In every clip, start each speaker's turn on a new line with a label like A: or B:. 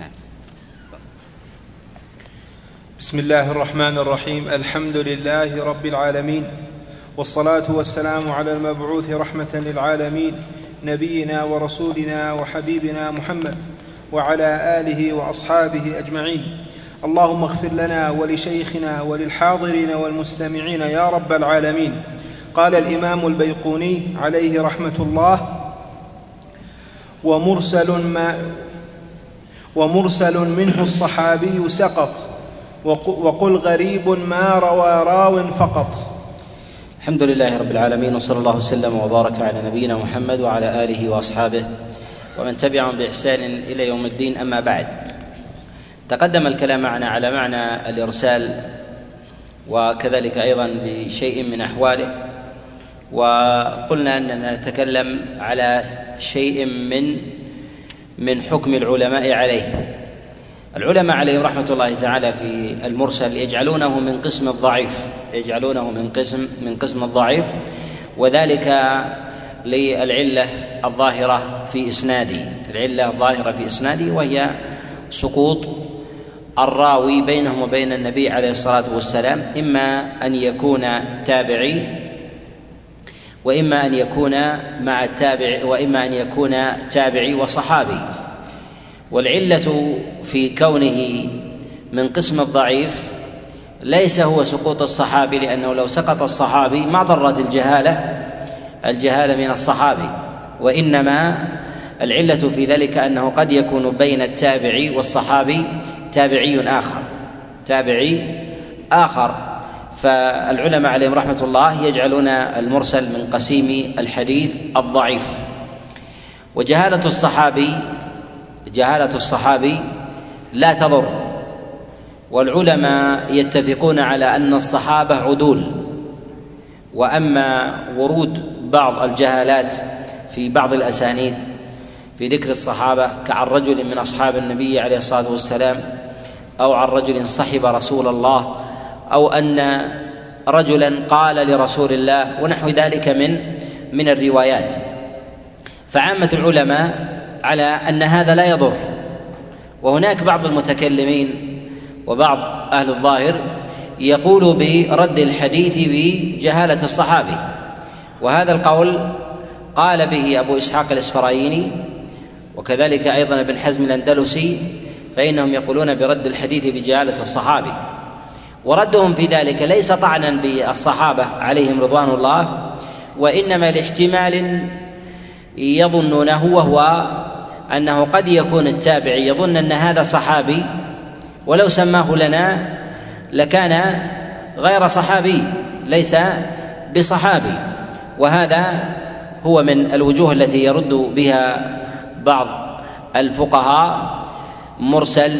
A: نعم.
B: بسم الله الرحمن الرحيم. الحمد لله رب العالمين والصلاة والسلام على المبعوث رحمة للعالمين نبينا ورسولنا وحبيبنا محمد وعلى آله وأصحابه أجمعين. اللهم اغفر لنا ولشيخنا وللحاضرين والمستمعين يا رب العالمين. قال الإمام البيقوني عليه رحمة الله ومرسل ما ومرسل منه الصحابي سقط. وقل غريب ما روى راو فقط.
A: الحمد لله رب العالمين وصلى الله وسلم وبارك على نبينا محمد وعلى آله وأصحابه ومن تبعهم بإحسان إلى يوم الدين أما بعد. تقدم الكلام معنا على معنى الإرسال وكذلك أيضا بشيء من أحواله. وقلنا أننا نتكلم على شيء من من حكم العلماء عليه. العلماء عليهم رحمة الله تعالى في المرسل يجعلونه من قسم الضعيف يجعلونه من قسم من قسم الضعيف وذلك للعلة الظاهرة في إسناده. العلة الظاهرة في إسناده وهي سقوط الراوي بينهم وبين النبي عليه الصلاة والسلام إما أن يكون تابعي وإما أن يكون مع التابع وإما أن يكون تابعي وصحابي. والعلة في كونه من قسم الضعيف ليس هو سقوط الصحابي لأنه لو سقط الصحابي ما ضرت الجهالة الجهالة من الصحابي. وإنما العلة في ذلك أنه قد يكون بين التابعي والصحابي تابعي آخر تابعي آخر. فالعلماء عليهم رحمة الله يجعلون المرسل من قسيم الحديث الضعيف. وجهالة الصحابي جهالة الصحابي لا تضر. والعلماء يتفقون على أن الصحابة عدول. وأما ورود بعض الجهالات في بعض الأسانيد في ذكر الصحابة كعن رجل من أصحاب النبي عليه الصلاة والسلام أو عن رجل صحب رسول الله أو أن رجلا قال لرسول الله ونحو ذلك من من الروايات. فعامة العلماء على أن هذا لا يضر. وهناك بعض المتكلمين وبعض أهل الظاهر يقول برد الحديث بجهالة الصحابي. وهذا القول قال به أبو إسحاق الإسفرايني وكذلك أيضا ابن حزم الأندلسي فإنهم يقولون برد الحديث بجهالة الصحابي. وردهم في ذلك ليس طعنا بالصحابة عليهم رضوان الله وإنما لاحتمال يظنونه وهو أنه قد يكون التابعي يظن أن هذا صحابي ولو سماه لنا لكان غير صحابي ليس بصحابي. وهذا هو من الوجوه التي يرد بها بعض الفقهاء مرسل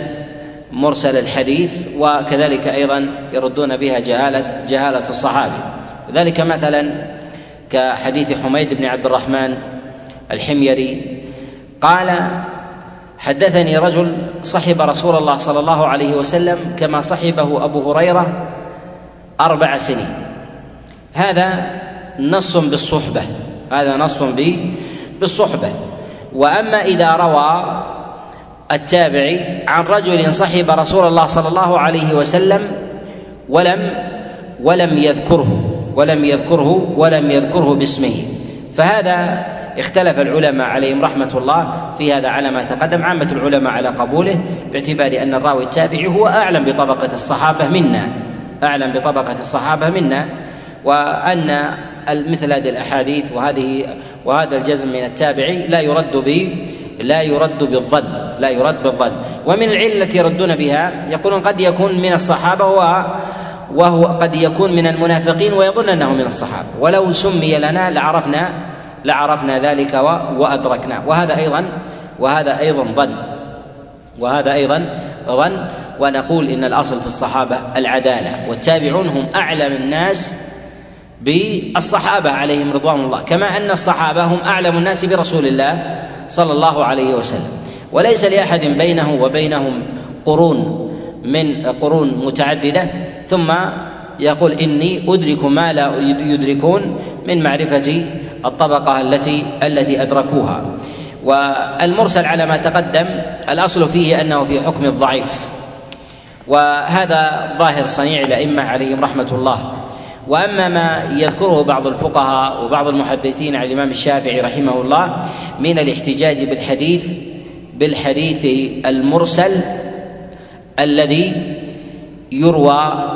A: مرسل الحديث وكذلك أيضا يردون بها جهاله جهالة الصحابي ذلك مثلا كحديث حميد بن عبد الرحمن الحميري. قال حدثني رجل صحب رسول الله صلى الله عليه وسلم كما صحبه أبو هريرة أربع سنين. هذا نص بالصحبة. هذا نص بالصحبة. وأما إذا روى التابعي عن رجل صحب رسول الله صلى الله عليه وسلم ولم ولم يذكره ولم يذكره ولم يذكره باسمه. فهذا اختلف العلماء عليهم رحمة الله في هذا على ما تقدم. عامة العلماء على قبوله باعتبار أن الراوي التابعي هو أعلم بطبقة الصحابة منا أعلم بطبقة الصحابة منا وأن مثل هذه الأحاديث وهذه وهذا الجزم من التابعي لا يرد ب لا يرد بالظن لا يرد بالظن. ومن العلة التي يردون بها يقولون قد يكون من الصحابة وهو قد يكون من المنافقين ويظن أنه من الصحابة. ولو سمي لنا لعرفنا لعرفنا ذلك وأدركناه وهذا أيضا وهذا أيضا ظن. وهذا أيضا ظن. ونقول إن الأصل في الصحابة العدالة. والتابعون هم أعلم الناس بالصحابة عليهم رضوان الله. كما أن الصحابة هم أعلم الناس برسول الله. صلى الله عليه وسلم. وليس لأحد بينه وبينهم قرون من قرون متعددة. ثم يقول إني أدرك ما لا يدركون من معرفة الطبقة التي التي أدركوها. والمرسل على ما تقدم الأصل فيه أنه في حكم الضعيف. وهذا ظاهر صنيع الأئمة عليهم رحمة الله. وأما ما يذكره بعض الفقهاء وبعض المحدثين عن الإمام الشافعي رحمه الله من الاحتجاج بالحديث بالحديث المرسل الذي يروى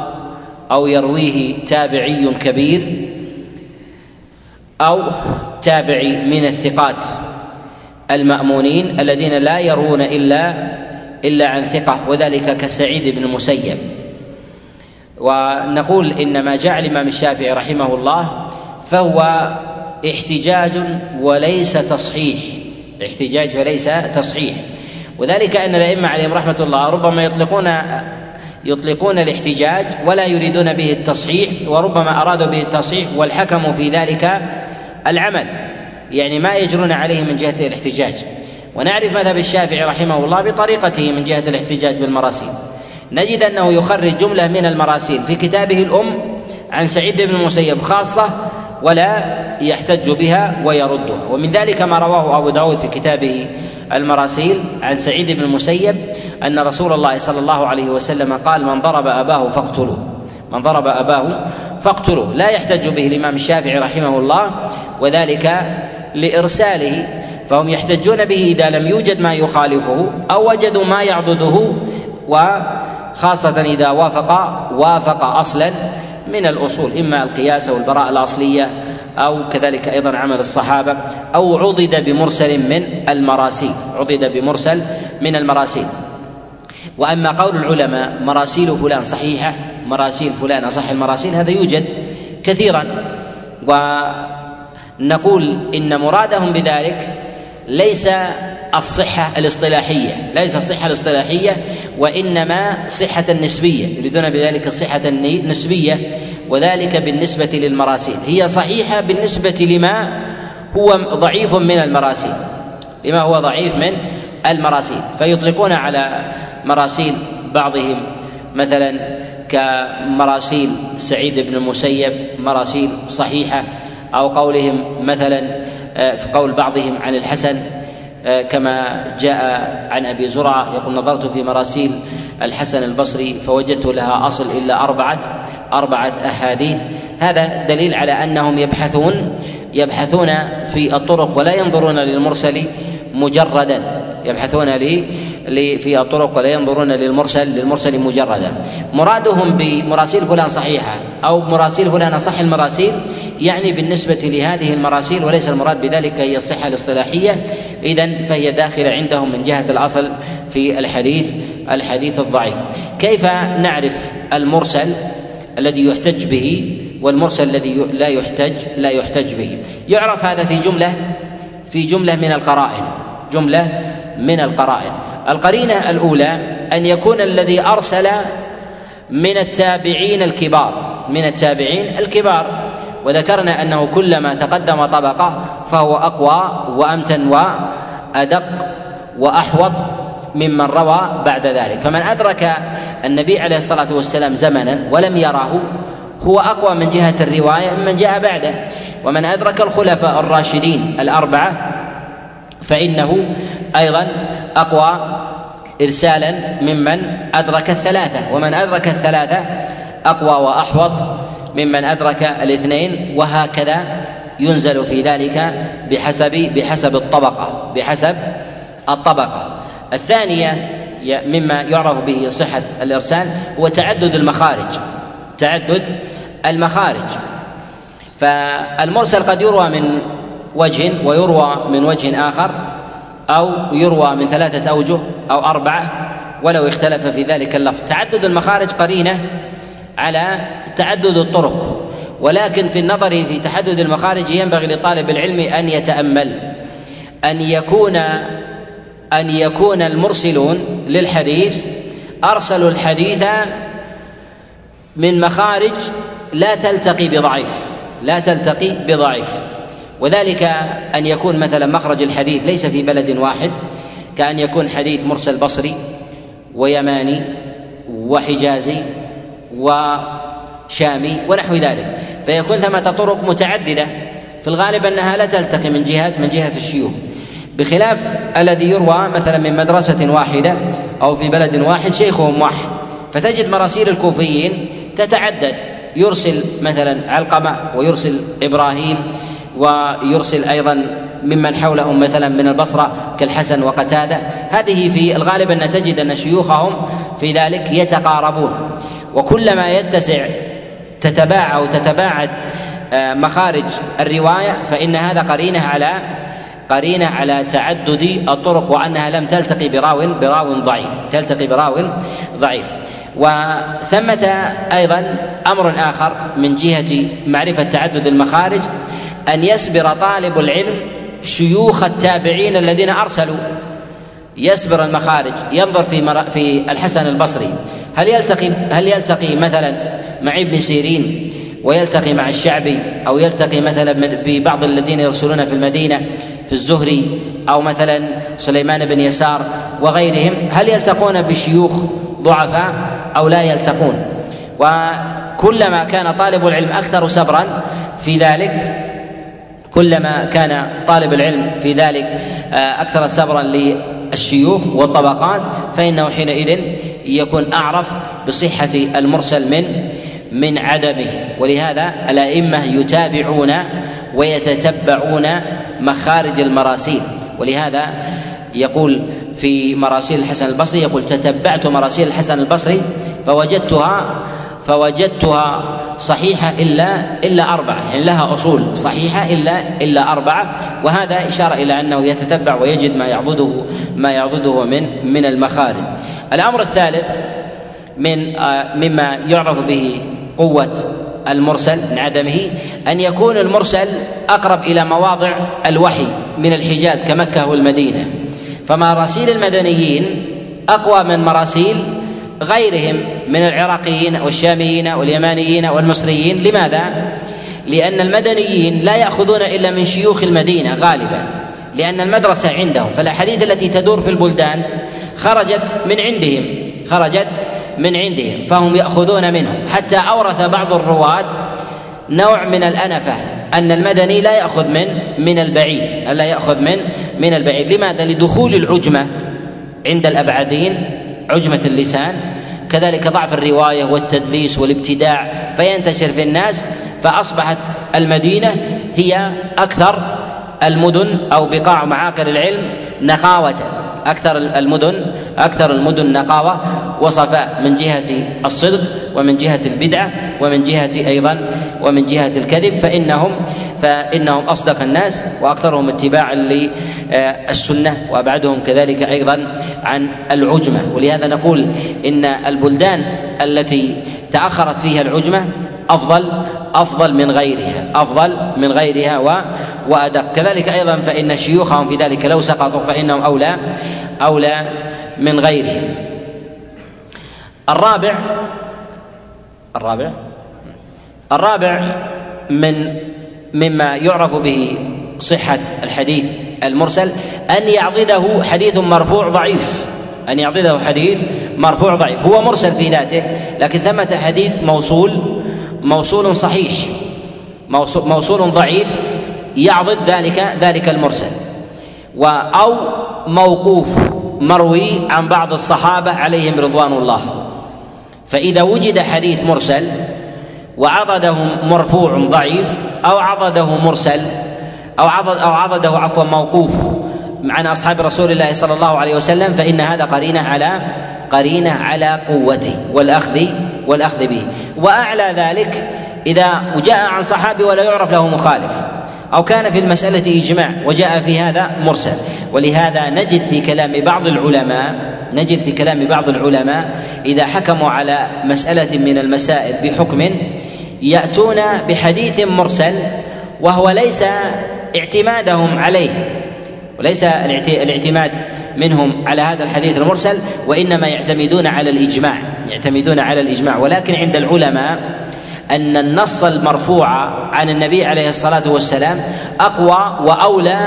A: أو يرويه تابعي كبير أو تابعي من الثقات المأمونين الذين لا يرون إلا إلا عن ثقة وذلك كسعيد بن المسيب. ونقول ان ما جاء الإمام الشافعي رحمه الله فهو احتجاج وليس تصحيح. احتجاج وليس تصحيح. وذلك أن الأئمة عليهم رحمة الله ربما يطلقون يطلقون الاحتجاج ولا يريدون به التصحيح وربما أرادوا به التصحيح والحكم في ذلك العمل. يعني ما يجرون عليه من جهة الاحتجاج. ونعرف مذهب الشافعي رحمه الله بطريقته من جهة الاحتجاج بالمراسيل نجد أنه يخرج جملة من المراسيل. في كتابه الأم عن سعيد بن المسيب خاصة ولا يحتج بها ويردها ومن ذلك ما رواه أبو داود في كتابه المراسيل عن سعيد بن المسيب أن رسول الله صلى الله عليه وسلم قال من ضرب أباه فاقتلوه. من ضرب أباه فاقتلوه. لا يحتج به الإمام الشافعي رحمه الله وذلك لإرساله. فهم يحتجون به إذا لم يوجد ما يخالفه أو وجدوا ما يعضده وخاصه إذا وافق وافق أصلا من الأصول إما القياس أو البراءة الأصلية أو كذلك أيضا عمل الصحابة أو عضد بمرسل من المراسيل عضد بمرسل من المراسيل. وأما قول العلماء مراسيل فلان صحيحة مراسيل فلان أصح المراسيل هذا يوجد كثيرا. ونقول إن مرادهم بذلك ليس الصحة الاصطلاحية. ليس الصحة الاصطلاحية وإنما صحة النسبية يريدون بذلك الصحة النسبية وذلك بالنسبة للمراسيل. هي صحيحة بالنسبة لما هو ضعيف من المراسيل. لما هو ضعيف من المراسيل. فيطلقون على مراسيل بعضهم مثلا كمراسيل سعيد بن المسيب مراسيل صحيحة أو قولهم مثلا آه، في قول بعضهم عن الحسن كما جاء عن أبي زرعه يقول نظرت في مراسيل الحسن البصري فوجدت لها أصل إلا أربعة أربعة أحاديث. هذا دليل على أنهم يبحثون يبحثون في الطرق ولا ينظرون للمرسل مجردا. يبحثون لي في الطرق ولا ينظرون للمرسل للمرسل مجردا. مرادهم بمراسيل فلان صحيحة أو مراسيل فلان صح المراسيل يعني بالنسبة لهذه المراسيل وليس المراد بذلك هي الصحة الاصطلاحية. اذا فهي داخلة عندهم من جهة الأصل في الحديث الحديث الضعيف. كيف نعرف المرسل الذي يحتج به والمرسل الذي لا يحتج لا يحتج به؟ يعرف هذا في جملة في جملة من القرائن. جملة من القرائن. القرينة الأولى أن يكون الذي أرسل من التابعين الكبار من التابعين الكبار. وذكرنا أنه كلما تقدم طبقة فهو أقوى وأمتن وأدق وأحوط ممن روى بعد ذلك. فمن أدرك النبي عليه الصلاة والسلام زمنا ولم يره هو أقوى من جهة الرواية ممن جاء بعده. ومن أدرك الخلفاء الراشدين الأربعة فإنه أيضا أقوى إرسالا ممن أدرك الثلاثة. ومن أدرك الثلاثة أقوى وأحوط ممن أدرك الاثنين وهكذا ينزل في ذلك بحسب بحسب الطبقة بحسب الطبقة. الثانية مما يعرف به صحة الإرسال هو تعدد المخارج تعدد المخارج. فالمرسل قد يروى من وجه ويروى من وجه آخر أو يروى من ثلاثة أوجه أو أربعة ولو اختلف في ذلك اللفظ. تعدد المخارج قرينة على تعدد الطرق ولكن في النظر في تحدد المخارج ينبغي لطالب العلم أن يتأمل أن يكون أن يكون المرسلون للحديث ارسلوا الحديث من مخارج لا تلتقي بضعيف لا تلتقي بضعيف. وذلك أن يكون مثلا مخرج الحديث ليس في بلد واحد كأن يكون حديث مرسل بصري ويماني وحجازي وشامي ونحو ذلك. فيكون ثمة طرق متعددة. في الغالب أنها لا تلتقي من جهة من جهة الشيوخ. بخلاف الذي يروى مثلا من مدرسة واحدة أو في بلد واحد شيخهم واحد. فتجد مراسيل الكوفيين تتعدد. يرسل مثلا علقمة ويرسل إبراهيم ويرسل أيضا ممن حولهم مثلا من البصرة كالحسن وقتادة. هذه في الغالب أن تجد أن شيوخهم في ذلك يتقاربون. وكلما يتسع تتباع أو تتباعد آه، مخارج الرواية فإن هذا قرينة على قرينة على تعدد الطرق وأنها لم تلتقي براو براو ضعيف تلتقي براو ضعيف. وثمة أيضا أمر آخر من جهة معرفة تعدد المخارج أن يسبر طالب العلم شيوخ التابعين الذين أرسلوا. يسبر المخارج ينظر في في الحسن البصري. هل يلتقي هل يلتقي مثلا مع ابن سيرين ويلتقي مع الشعبي أو يلتقي مثلا ببعض الذين يرسلون في المدينة في الزهري أو مثلا سليمان بن يسار وغيرهم؟ هل يلتقون بشيوخ ضعفاء أو لا يلتقون؟ وكلما كان طالب العلم أكثر صبرا في ذلك كلما كان طالب العلم في ذلك آه، أكثر صبرا للشيوخ والطبقات فإنه حينئذ يكون أعرف بصحة المرسل من من عدمه. ولهذا الأئمة يتابعون ويتتبعون مخارج المراسيل. ولهذا يقول في مراسيل الحسن البصري يقول تتبعت مراسيل الحسن البصري فوجدتها فوجدتها صحيحة إلا إلا أربعة. يعني لها أصول صحيحة إلا إلا أربعة. وهذا إشارة إلى أنه يتتبع ويجد ما يعضده ما يعضده من من المخارج. الأمر الثالث من آه، مما يعرف به قوة المرسل من عدمه أن يكون المرسل أقرب إلى مواضع الوحي من الحجاز كمكة والمدينة. فمراسيل المدنيين أقوى من مراسيل غيرهم من العراقيين والشاميين واليمانيين والمصريين لماذا؟ لأن المدنيين لا يأخذون إلا من شيوخ المدينة غالبا لأن المدرسة عندهم فالأحاديث التي تدور في البلدان خرجت من عندهم خرجت من عندهم فهم يأخذون منهم حتى أورث بعض الرواة نوع من الأنفة أن المدني لا يأخذ من من البعيد ألا يأخذ من من البعيد لماذا؟ لدخول العجمة عند الأبعدين عجمة اللسان كذلك ضعف الرواية والتدليس والابتداع فينتشر في الناس فأصبحت المدينة هي أكثر المدن أو بقاع معاقل العلم نقاوة أكثر المدن أكثر المدن نقاوة وصفاء من جهة الصدق ومن جهة البدعة ومن جهة أيضا ومن جهة الكذب فإنهم فإنهم أصدق الناس وأكثرهم اتباعا للسنة وأبعدهم كذلك أيضا عن العجمة. ولهذا نقول إن البلدان التي تأخرت فيها العجمة أفضل أفضل من غيرها أفضل من غيرها و وأدق. كذلك أيضا فإن شيوخهم في ذلك لو سقطوا فإنهم أولى أولى من غيرهم. الرابع الرابع الرابع من مما يعرف به صحة الحديث المرسل أن يعضده حديث مرفوع ضعيف. أن يعضده حديث مرفوع ضعيف. هو مرسل في ذاته لكن ثمة حديث موصول موصول صحيح موصول, موصول ضعيف يعضد ذلك ذلك المرسل. أو موقوف مروي عن بعض الصحابة عليهم رضوان الله. فإذا وجد حديث مرسل وعضده مرفوع ضعيف أو عضده مرسل أو عضد أو عضده عفوا موقوف عن أصحاب رسول الله صلى الله عليه وسلم فإن هذا قرينة على قرينة على قوته والأخذ والأخذ به. وأعلى ذلك إذا جاء عن صحابي ولا يعرف له مخالف. أو كان في المسألة إجماع وجاء في هذا مرسل. ولهذا نجد في كلام بعض العلماء نجد في كلام بعض العلماء إذا حكموا على مسألة من المسائل بحكم يأتون بحديث مرسل وهو ليس اعتمادهم عليه وليس الاعتماد منهم على هذا الحديث المرسل وإنما يعتمدون على الإجماع يعتمدون على الإجماع. ولكن عند العلماء أن النص المرفوع عن النبي عليه الصلاة والسلام أقوى وأولى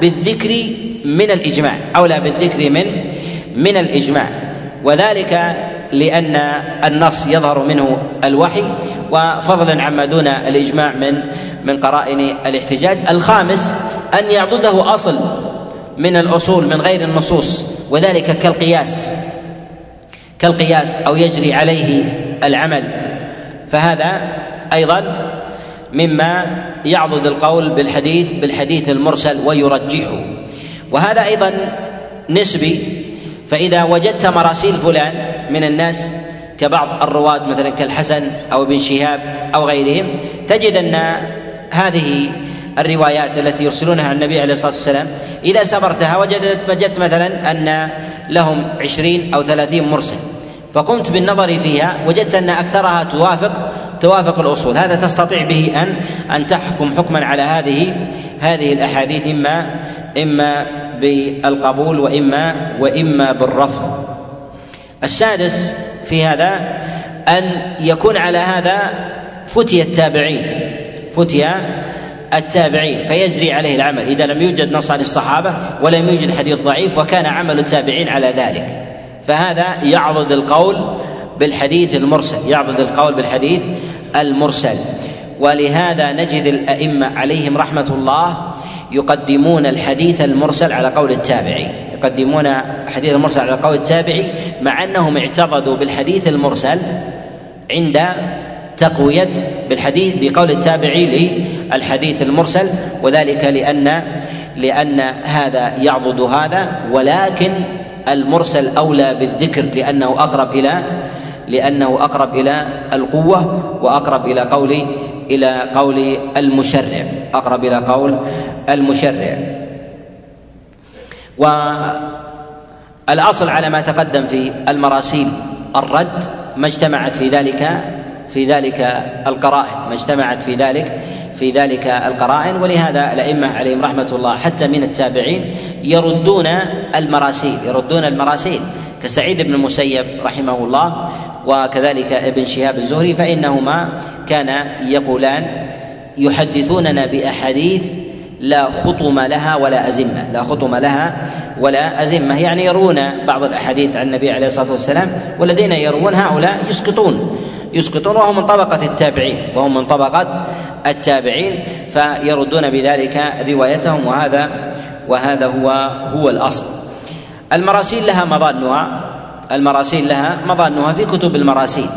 A: بالذكر من الإجماع أولى بالذكر من من الإجماع. وذلك لأن النص يظهر منه الوحي وفضلا عما دون الإجماع من من قرائن الاحتجاج. الخامس أن يعضده أصل من الأصول من غير النصوص وذلك كالقياس كالقياس أو يجري عليه العمل. فهذا أيضا مما يعضد القول بالحديث بالحديث المرسل ويرجحه. وهذا أيضا نسبي فإذا وجدت مراسيل فلان من الناس كبعض الرواة مثلا كالحسن أو ابن شهاب أو غيرهم تجد أن هذه الروايات التي يرسلونها عن النبي عليه الصلاة والسلام إذا سبرتها وجدت وجدت مثلا أن لهم عشرين أو ثلاثين مرسل. فقمت بالنظر فيها وجدت أن أكثرها توافق توافق الأصول. هذا تستطيع به أن أن تحكم حكما على هذه هذه الأحاديث إما إما بالقبول وإما وإما بالرفض. السادس في هذا أن يكون على هذا فتي التابعين فتي التابعين فيجري عليه العمل. إذا لم يوجد نص عن الصحابة ولم يوجد حديث ضعيف وكان عمل التابعين على ذلك. فهذا يعضد القول بالحديث المرسل يعضد القول بالحديث المرسل. ولهذا نجد الأئمة عليهم رحمة الله يقدمون الحديث المرسل على قول التابعي. يقدمون الحديث المرسل على قول التابعي مع أنهم اعتقدوا بالحديث المرسل عند تقوية بالحديث بقول التابعي للحديث المرسل وذلك لأن لأن هذا يعضد هذا ولكن المرسل أولى بالذكر لأنه أقرب إلى لأنه أقرب إلى القوة وأقرب إلى قول إلى قول المشرع. أقرب إلى قول المشرع. والأصل على ما تقدم في المراسيل. الرد ما اجتمعت في ذلك في ذلك القرائن. ما اجتمعت في ذلك في ذلك القرائن ولهذا الأئمة عليهم رحمة الله حتى من التابعين يردون المراسيل يردون المراسيل. كسعيد بن المسيب رحمه الله وكذلك ابن شهاب الزهري فإنهما كانا يقولان يحدثوننا بأحاديث لا خطم لها ولا أزمة لا خطم لها ولا أزمة. يعني يروون بعض الأحاديث عن النبي عليه الصلاة والسلام والذين يروون هؤلاء يسقطون يسقطون وهم من طبقة التابعين وهم من طبقة التابعين فيردون بذلك روايتهم وهذا وهذا هو هو الأصل. المراسيل لها مظانها المراسيل لها مظانها في كتب المراسيل.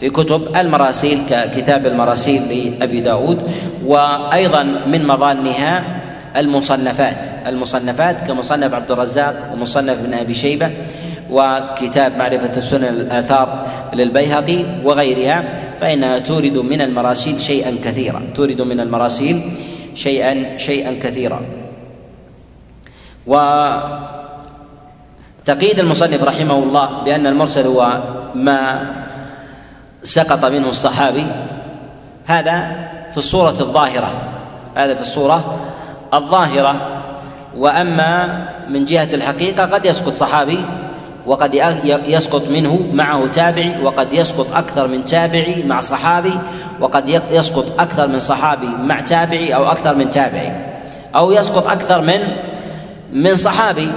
A: في كتب المراسيل ككتاب المراسيل لأبي داود وأيضا من مظانها المصنفات. المصنفات كمصنف عبد الرزاق ومصنف ابن أبي شيبة وكتاب معرفة السنن الآثار للبيهقي وغيرها. فإنها تورد من المراسيل شيئا كثيرا. تورد من المراسيل شيئا شيئا كثيرا. وتقييد المصنف رحمه الله بأن المرسل هو ما سقط منه الصحابي هذا في الصورة الظاهرة. هذا في الصورة الظاهرة. وأما من جهة الحقيقة قد يسقط صحابي وقد يسقط منه معه تابعي وقد يسقط أكثر من تابعي مع صحابي وقد يسقط أكثر من صحابي مع تابعي أو أكثر من تابعي أو يسقط أكثر من من صحابي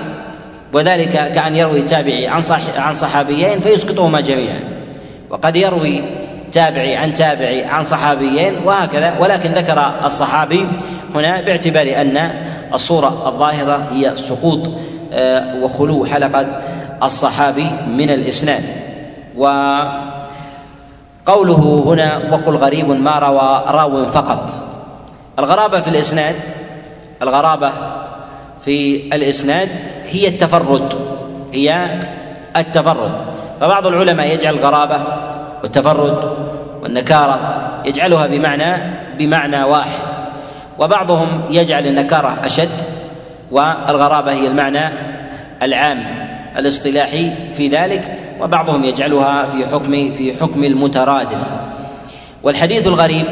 A: وذلك كأن يروي تابعي عن عن صحابيين فيسقطهما جميعا. وقد يروي تابعي عن تابعي عن صحابيين وهكذا ولكن ذكر الصحابي هنا باعتبار أن الصورة الظاهرة هي سقوط آه، وخلو حلقة الصحابي من الإسناد. وقوله هنا وقل غريب ما روى راو فقط. الغرابة في الإسناد الغرابة في الإسناد هي التفرد هي التفرد. فبعض العلماء يجعل الغرابة والتفرد والنكارة يجعلها بمعنى بمعنى واحد. وبعضهم يجعل النكارة أشد والغرابة هي المعنى العام. الاصطلاحي في ذلك وبعضهم يجعلها في حكم في حكم المترادف. والحديث الغريب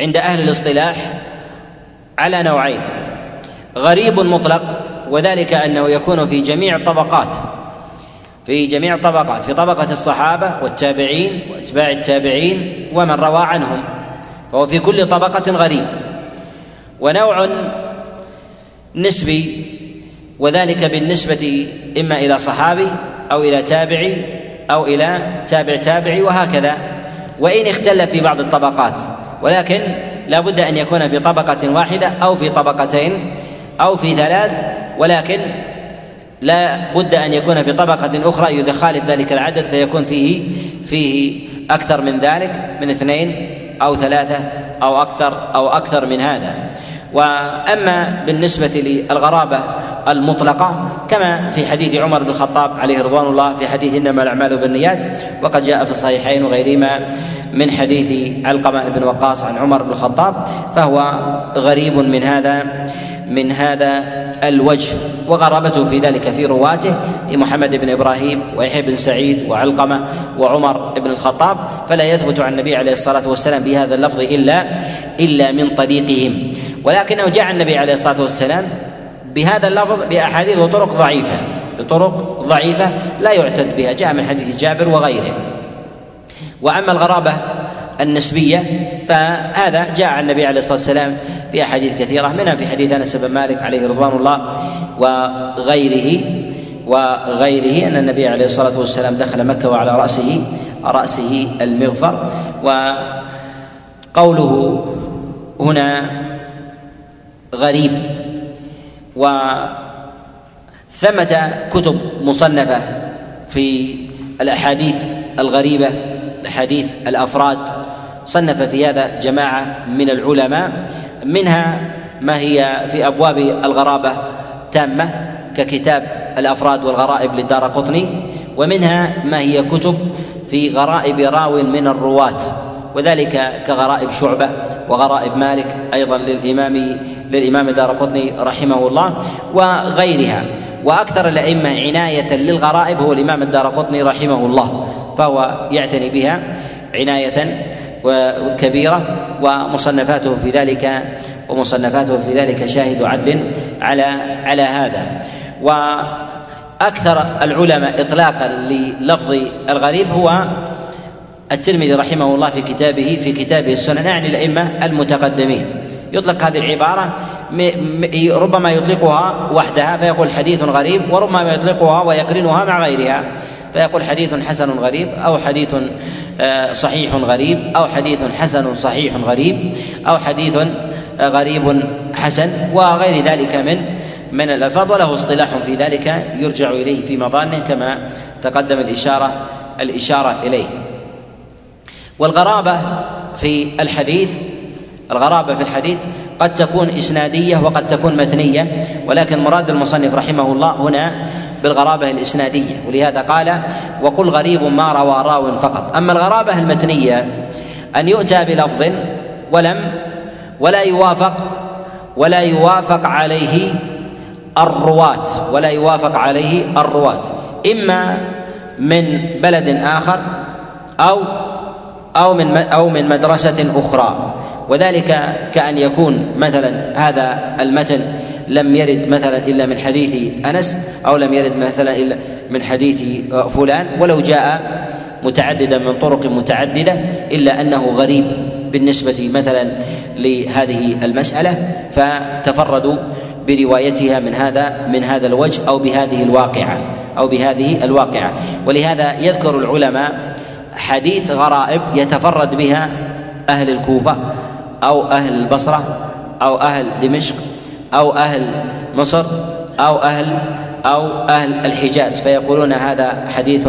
A: عند أهل الاصطلاح على نوعين غريب مطلق وذلك أنه يكون في جميع الطبقات في جميع الطبقات في طبقة الصحابة والتابعين وأتباع التابعين ومن روى عنهم فهو في كل طبقة غريب. ونوع نسبي وذلك بالنسبة إما إلى صحابي أو إلى تابعي أو إلى تابع تابعي وهكذا. وإن اختلف في بعض الطبقات ولكن لا بد أن يكون في طبقة واحدة أو في طبقتين أو في ثلاث ولكن لا بد أن يكون في طبقة أخرى يخالف ذلك العدد فيكون فيه فيه أكثر من ذلك من اثنين أو ثلاثة أو أكثر أو أكثر من هذا. وأما بالنسبة للغرابة المطلقة كما في حديث عمر بن الخطاب عليه رضوان الله في حديث إنما الأعمال بالنيات وقد جاء في الصحيحين وغيرهما من حديث علقمة بن وقاص عن عمر بن الخطاب فهو غريب من هذا من هذا الوجه وغرابته في ذلك في رواته محمد بن إبراهيم ويحيى بن سعيد وعلقمة وعمر بن الخطاب فلا يثبت عن النبي عليه الصلاة والسلام بهذا اللفظ إلا إلا من طريقهم. ولكنه جاء النبي عليه الصلاة والسلام بهذا اللفظ بأحاديث وطرق ضعيفة بطرق ضعيفة لا يعتد بها جاء من حديث جابر وغيره. وأما الغرابة النسبية فهذا جاء عن النبي عليه الصلاة والسلام في أحاديث كثيرة منها في حديث أنس بن مالك عليه رضوان الله وغيره وغيره أن النبي عليه الصلاة والسلام دخل مكة وعلى رأسه رأسه المغفر. وقوله هنا غريب وثمة كتب مصنفة في الأحاديث الغريبة الأحاديث الأفراد. صنف في هذا جماعة من العلماء. منها ما هي في أبواب الغرابة تامة ككتاب الأفراد والغرائب للدار قطني. ومنها ما هي كتب في غرائب راو من الرواة وذلك كغرائب شعبة وغرائب مالك أيضا للإمام للإمام دار قطني رحمه الله وغيرها. وأكثر الأئمة عناية للغرائب هو الإمام الدار قطني رحمه الله فهو يعتني بها عناية كبيرة ومصنفاته في ذلك ومصنفاته في ذلك شاهد عدل على على هذا. وأكثر العلماء إطلاقا للفظ الغريب هو الترمذي رحمه الله في كتابه في كتابه السنن. يعني الأئمة المتقدمين. يطلق هذه العبارة ربما يطلقها وحدها فيقول حديث غريب وربما يطلقها ويقرنها مع غيرها فيقول حديث حسن غريب أو حديث آه، صحيح غريب أو حديث حسن صحيح غريب أو حديث آه، غريب حسن وغير ذلك من من الألفاظ وله اصطلاح في ذلك يرجع إليه في مظانه كما تقدم الإشارة الإشارة إليه. والغرابة في الحديث الغرابة في الحديث قد تكون إسنادية وقد تكون متنية ولكن مراد المصنف رحمه الله هنا بالغرابة الإسنادية ولهذا قال وقل غريب ما روى راو فقط. أما الغرابة المتنية أن يؤتى بلفظ ولم ولا يوافق ولا يوافق عليه الرواة ولا يوافق عليه الرواة إما من بلد آخر أو أو من أو من مدرسة أخرى. وذلك كأن يكون مثلا هذا المتن لم يرد مثلا إلا من حديث أنس أو لم يرد مثلا إلا من حديث فلان ولو جاء متعددا من طرق متعددة إلا أنه غريب بالنسبة مثلا لهذه المسألة فتفردوا بروايتها من هذا من هذا الوجه أو بهذه الواقعة أو بهذه الواقعة. ولهذا يذكر العلماء حديث غرائب يتفرد بها أهل الكوفة أو أهل البصره أو أهل دمشق أو أهل مصر أو أهل أو أهل الحجاز. فيقولون هذا حديث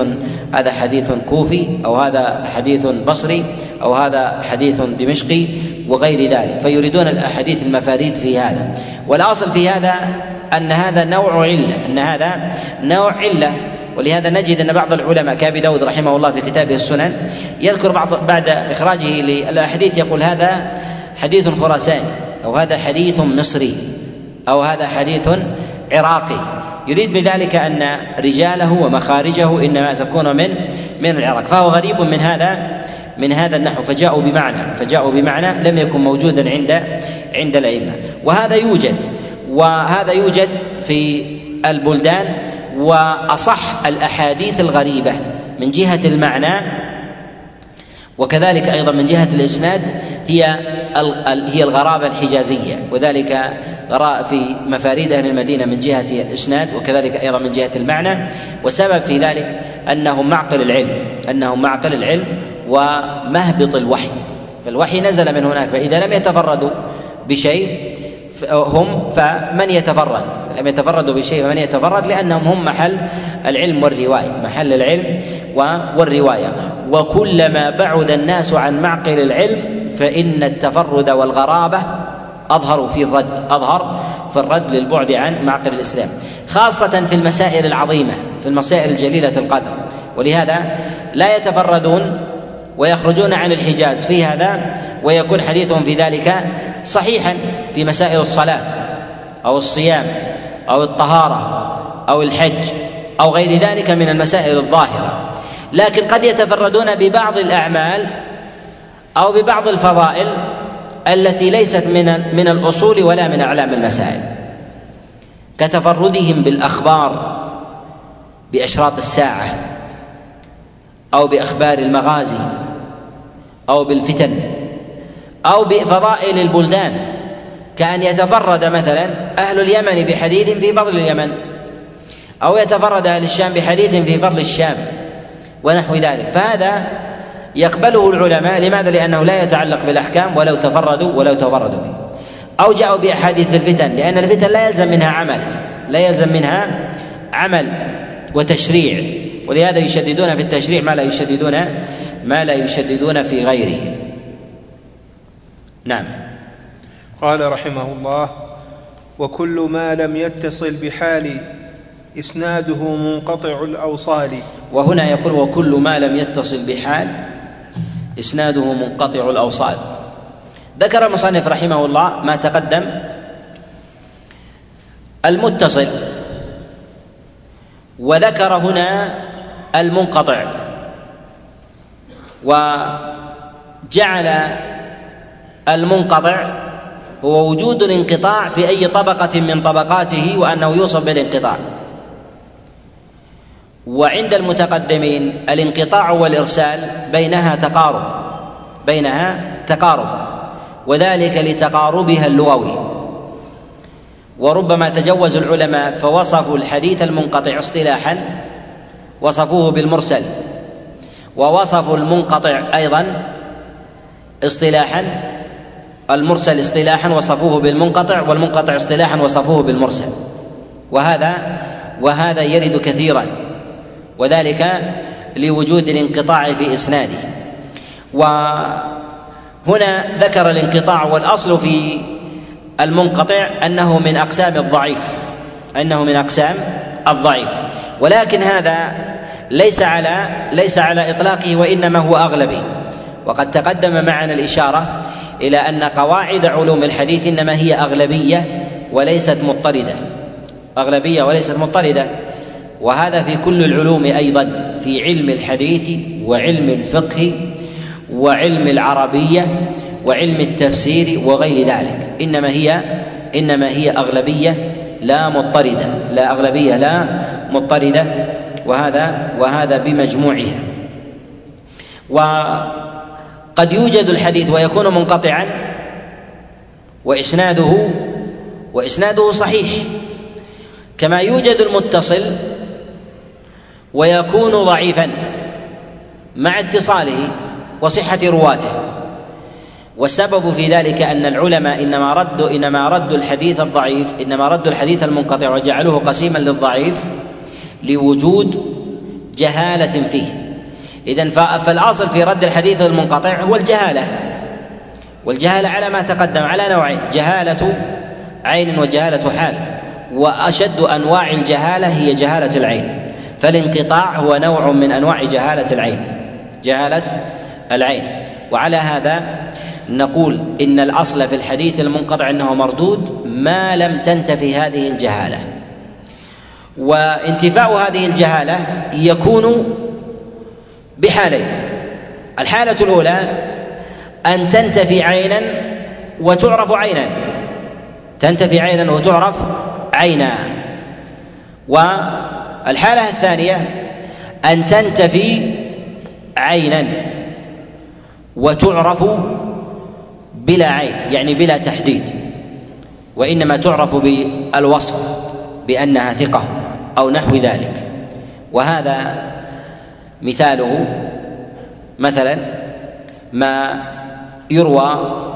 A: هذا حديث كوفي أو هذا حديث بصري أو هذا حديث دمشقي وغير ذلك. فيريدون الأحاديث المفاريد في هذا. والأصل في هذا أن هذا نوع علة أن هذا نوع علة. ولهذا نجد أن بعض العلماء كابي داود رحمه الله في كتابه السنن يذكر بعض بعد إخراجه للأحاديث يقول هذا حديث خراساني أو هذا حديث مصري أو هذا حديث عراقي. يريد بذلك أن رجاله ومخارجه إنما تكون من من العراق. فهو غريب من هذا من هذا النحو. فجاءوا بمعنى فجاءوا بمعنى لم يكن موجودا عند عند الأئمة. وهذا يوجد وهذا يوجد في البلدان وأصح الأحاديث الغريبة من جهة المعنى وكذلك أيضا من جهة الإسناد هي هي الغرابة الحجازية. وذلك في مفاريد أهل المدينة من جهة الإسناد وكذلك أيضا من جهة المعنى. والسبب في ذلك انهم معقل العلم انهم معقل العلم ومهبط الوحي. فالوحي نزل من هناك فإذا لم يتفردوا بشيء هم فمن يتفرد؟ لم يتفردوا بشيء فمن يتفرد؟ لأنهم هم محل العلم والرواية محل العلم والرواية. وكلما بعد الناس عن معقل العلم فإن التفرد والغرابة أظهر في الرد أظهر في الرد للبعد عن معقل الإسلام خاصة في المسائل العظيمة في المسائل الجليلة القدر. ولهذا لا يتفردون ويخرجون عن الحجاز في هذا ويكون حديثهم في ذلك صحيحا في مسائل الصلاة أو الصيام أو الطهارة أو الحج أو غير ذلك من المسائل الظاهرة. لكن قد يتفردون ببعض الأعمال أو ببعض الفضائل التي ليست من من الأصول ولا من أعلام المسائل كتفردهم بالأخبار بأشراط الساعة أو بأخبار المغازي أو بالفتن أو بفضائل البلدان كأن يتفرد مثلا أهل اليمن بحديث في فضل اليمن أو يتفرد أهل الشام بحديث في فضل الشام ونحو ذلك. فهذا يقبله العلماء لماذا؟ لأنه لا يتعلق بالأحكام ولو تفردوا ولو تفردوا به. أو جاءوا بأحاديث الفتن لأن الفتن لا يلزم منها عمل لا يلزم منها عمل وتشريع. ولهذا يشددون في التشريع ما لا يشددون ما لا يشددون في غيره. نعم.
B: قال رحمه الله وكل ما لم يتصل بحال إسناده منقطع الأوصال.
A: وهنا يقول وكل ما لم يتصل بحال إسناده منقطع الأوصال. ذكر المصنف رحمه الله ما تقدم. المتصل. وذكر هنا المنقطع. وجعل المنقطع هو وجود الانقطاع في أي طبقة من طبقاته وأنه يوصف بالانقطاع. وعند المتقدمين الانقطاع والإرسال بينها تقارب بينها تقارب وذلك لتقاربها اللغوي. وربما تجوز العلماء فوصفوا الحديث المنقطع اصطلاحا وصفوه بالمرسل ووصفوا المنقطع أيضا اصطلاحا المرسل اصطلاحا وصفوه بالمنقطع والمنقطع اصطلاحا وصفوه بالمرسل. وهذا وهذا يرد كثيرا. وذلك لوجود الانقطاع في إسناده. وهنا ذكر الانقطاع والأصل في المنقطع أنه من أقسام الضعيف أنه من أقسام الضعيف. ولكن هذا ليس على ليس على إطلاقه وإنما هو اغلبي وقد تقدم معنا الإشارة إلى أن قواعد علوم الحديث إنما هي أغلبية وليست مضطردة. أغلبية وليست مضطردة. وهذا في كل العلوم أيضا في علم الحديث وعلم الفقه وعلم العربية وعلم التفسير وغير ذلك. إنما هي إنما هي أغلبية لا مضطردة لا أغلبية لا مضطردة وهذا وهذا بمجموعها. وقد يوجد الحديث ويكون منقطعا وإسناده وإسناده صحيح. كما يوجد المتصل ويكون ضعيفا مع اتصاله وصحة رواته. والسبب في ذلك أن العلماء إنما ردوا إنما ردوا الحديث الضعيف إنما ردوا الحديث المنقطع وجعلوه قسيما للضعيف لوجود جهالة فيه. إذا فالأصل في رد الحديث المنقطع هو الجهالة. والجهالة على ما تقدم على نوعين جهالة عين وجهالة حال. وأشد أنواع الجهالة هي جهالة العين. فالانقطاع هو نوع من أنواع جهالة العين. جهالة العين. وعلى هذا نقول إن الأصل في الحديث المنقطع أنه مردود ما لم تنتفي هذه الجهالة. وانتفاء هذه الجهالة يكون بحالين. الحالة الأولى أن تنتفي عينا وتعرف عينا. تنتفي عينا وتعرف عينا. و الحالة الثانية أن تنتفي عينا وتعرف بلا عين يعني بلا تحديد وإنما تعرف بالوصف بأنها ثقة أو نحو ذلك. وهذا مثاله مثلا ما يروى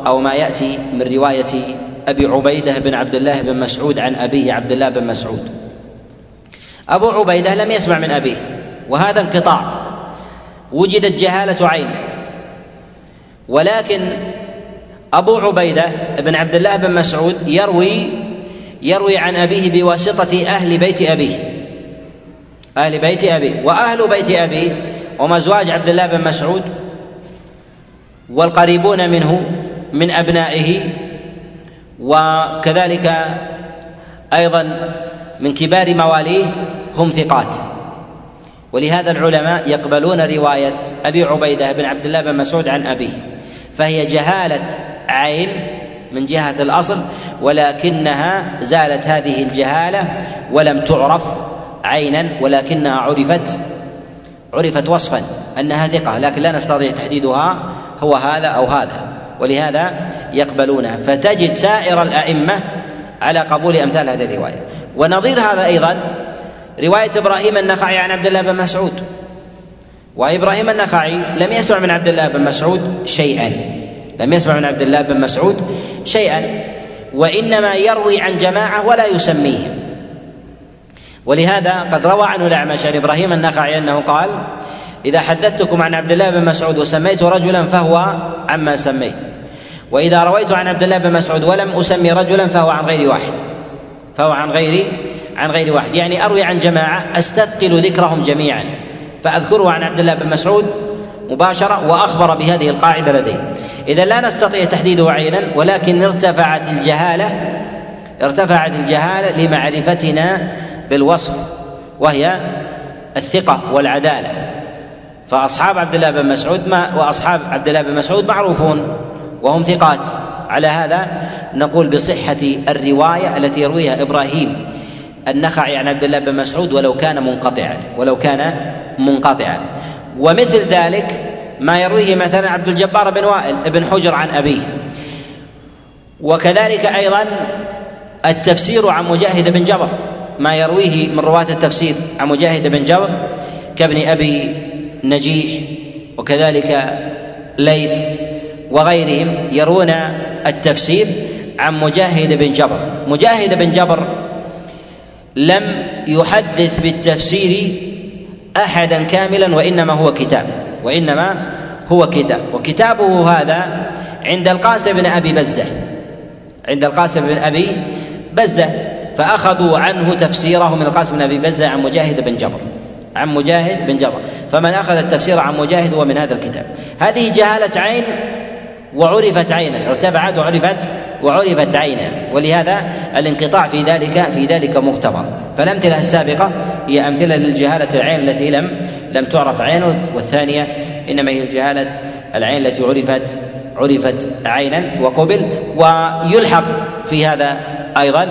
A: أو ما يأتي من رواية أبي عبيدة بن عبد الله بن مسعود عن أبيه عبد الله بن مسعود. أبو عبيدة لم يسمع من أبيه. وهذا انقطاع. وجدت جهالة عين. ولكن أبو عبيدة بن عبد الله بن مسعود يروي يروي عن أبيه بواسطة أهل بيت أبيه. أهل بيت أبيه. وأهل بيت أبيه هم ازواج عبد الله بن مسعود والقريبون منه من أبنائه وكذلك أيضا من كبار مواليه هم ثقات. ولهذا العلماء يقبلون رواية أبي عبيدة بن عبد الله بن مسعود عن أبيه فهي جهالة عين من جهة الأصل ولكنها زالت هذه الجهالة ولم تعرف عينا ولكنها عرفت عرفت وصفا أنها ثقة لكن لا نستطيع تحديدها هو هذا أو هذا. ولهذا يقبلونها. فتجد سائر الأئمة على قبول أمثال هذه الرواية. ونظير هذا أيضا رواية إبراهيم النخعي عن عبد الله بن مسعود. وإبراهيم النخعي لم يسمع من عبد الله بن مسعود شيئا. لم يسمع من عبد الله بن مسعود شيئا. وإنما يروي عن جماعة ولا يسميهم. ولهذا قد روى عنه الاعمش عن إبراهيم النخعي أنه قال إذا حدثتكم عن عبد الله بن مسعود وسميت رجلا فهو عما سميت. وإذا رويت عن عبد الله بن مسعود ولم أسمي رجلا فهو عن غير واحد. فهو عن غير عن غير واحد. يعني أروي عن جماعة أستثقل ذكرهم جميعا. فأذكره عن عبد الله بن مسعود مباشرة وأخبر بهذه القاعدة لديه. إذا لا نستطيع تحديده عينا ولكن ارتفعت الجهالة ارتفعت الجهالة لمعرفتنا بالوصف وهي الثقة والعدالة. فأصحاب عبد الله بن مسعود ما وأصحاب عبد الله بن مسعود معروفون وهم ثقات. على هذا نقول بصحة الرواية التي يرويها إبراهيم. النخعي عن عبد الله بن مسعود ولو كان منقطعا ولو كان منقطعا. ومثل ذلك ما يرويه مثلا عبد الجبار بن وائل بن حجر عن أبيه. وكذلك أيضا التفسير عن مجاهد بن جبر ما يرويه من رواة التفسير عن مجاهد بن جبر كابن أبي نجيح وكذلك ليث وغيرهم يرون التفسير عن مجاهد بن جبر. مجاهد بن جبر لم يحدث بالتفسير أحدا كاملا وإنما هو كتاب وإنما هو كتاب. وكتابه هذا عند القاسم بن أبي بزة عند القاسم بن أبي بزة فأخذوا عنه تفسيره من القاسم بن أبي بزة عن مجاهد بن جبر عن مجاهد بن جبر. فمن أخذ التفسير عن مجاهد هو من هذا الكتاب. هذه جهالة عين وعرفت عينا ارتفعت وعرفت وعرفت عينا. ولهذا الانقطاع في ذلك في ذلك مغتبر فالامثله السابقه هي أمثلة للجهالة العين التي لم لم تعرف عين والثانية إنما هي جهاله العين التي عرفت عرفت عينا وقبل. ويلحق في هذا أيضا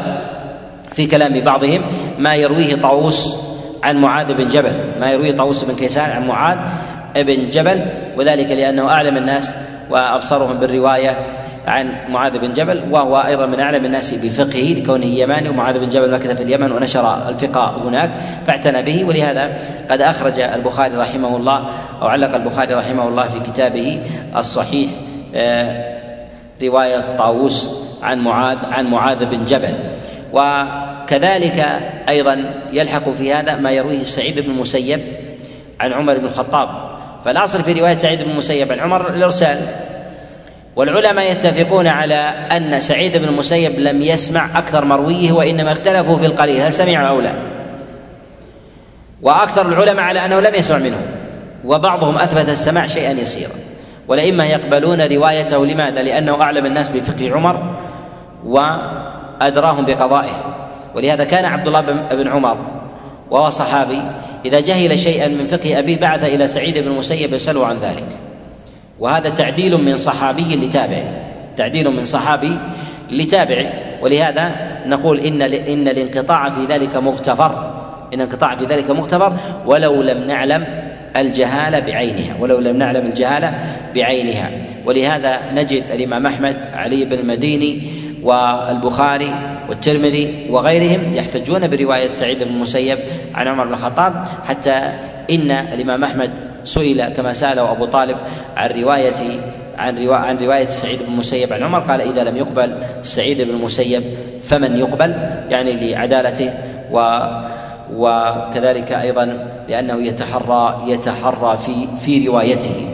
A: في كلام بعضهم ما يرويه طاووس عن معاذ بن جبل. ما يرويه طاووس بن كيسان عن معاذ بن جبل. وذلك لأنه أعلم الناس وأبصرهم بالرواية عن معاذ بن جبل وهو أيضا من أعلم الناس بفقهه لكونه يماني ومعاذ بن جبل مكث في اليمن ونشر الفقه هناك فاعتنى به ولهذا قد أخرج البخاري رحمه الله أو علق البخاري رحمه الله في كتابه الصحيح آه، رواية طاووس عن معاذ عن معاذ بن جبل. وكذلك أيضا يلحق في هذا ما يرويه سعيد بن المسيب عن عمر بن الخطاب فالأصل في رواية سعيد بن المسيب عن عمر الإرسال. والعلماء يتفقون على أن سعيد بن المسيب لم يسمع أكثر مرويه وإنما اختلفوا في القليل هل سمع أو لا؟ وأكثر العلماء على أنه لم يسمع منه وبعضهم أثبت السماع شيئا يسيرا. والائمه يقبلون روايته لماذا؟ لأنه أعلم الناس بفقه عمر وأدراهم بقضائه. ولهذا كان عبد الله بن عمر وهو صحابي إذا جهل شيئا من فقه ابيه بعث إلى سعيد بن المسيب يساله عن ذلك. وهذا تعديل من صحابي لتابع تعديل من صحابي لتابع. ولهذا نقول إن إن الانقطاع في ذلك مغتفر إن الانقطاع في ذلك مغتفر. ولو لم نعلم الجهالة بعينها ولو لم نعلم الجهالة بعينها. ولهذا نجد الإمام أحمد علي بن المديني والبخاري والترمذي وغيرهم يحتجون برواية سعيد بن المسيب عن عمر بن الخطاب حتى إن الإمام أحمد سئل كما سأله أبو طالب عن رواية عن رواية عن رواية سعيد بن المسيب عن عمر قال إذا لم يقبل سعيد بن المسيب فمن يقبل؟ يعني لعدالته و وكذلك أيضا لأنه يتحرى يتحرى في في روايته.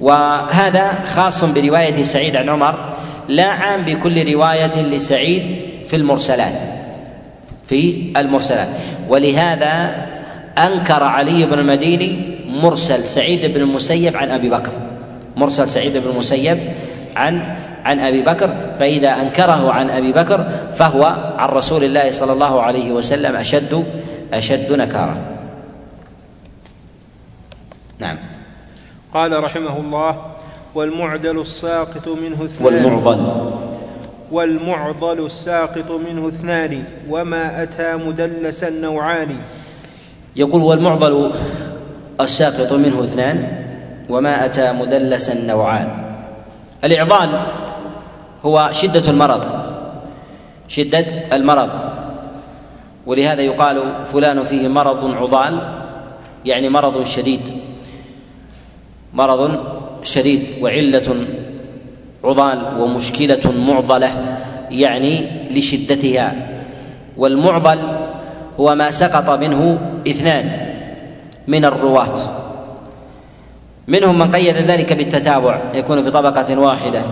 A: وهذا خاص برواية سعيد عن عمر لا عام بكل رواية لسعيد في المرسلات في المرسلات. ولهذا أنكر علي بن المديني مرسل سعيد بن المسيب عن أبي بكر مرسل سعيد بن المسيب عن عن أبي بكر. فإذا أنكره عن أبي بكر فهو عن رسول الله صلى الله عليه وسلم أشد أشد نكارا. نعم.
B: قال رحمه الله والمعدل الساقط منه
A: والمعضل.
B: والمعضل الساقط منه اثنان وما أتى مدلسا نوعان
A: يقول والمعضل الساقط منه اثنان وما أتى مدلسا نوعان الإعضال هو شدة المرض شدة المرض. ولهذا يقال فلان فيه مرض عضال يعني مرض شديد. مرض شديد وعلة عضال ومشكلة معضلة يعني لشدتها. والمعضل هو ما سقط منه اثنان من الرواة. منهم من قيد ذلك بالتتابع يكون في طبقة واحدة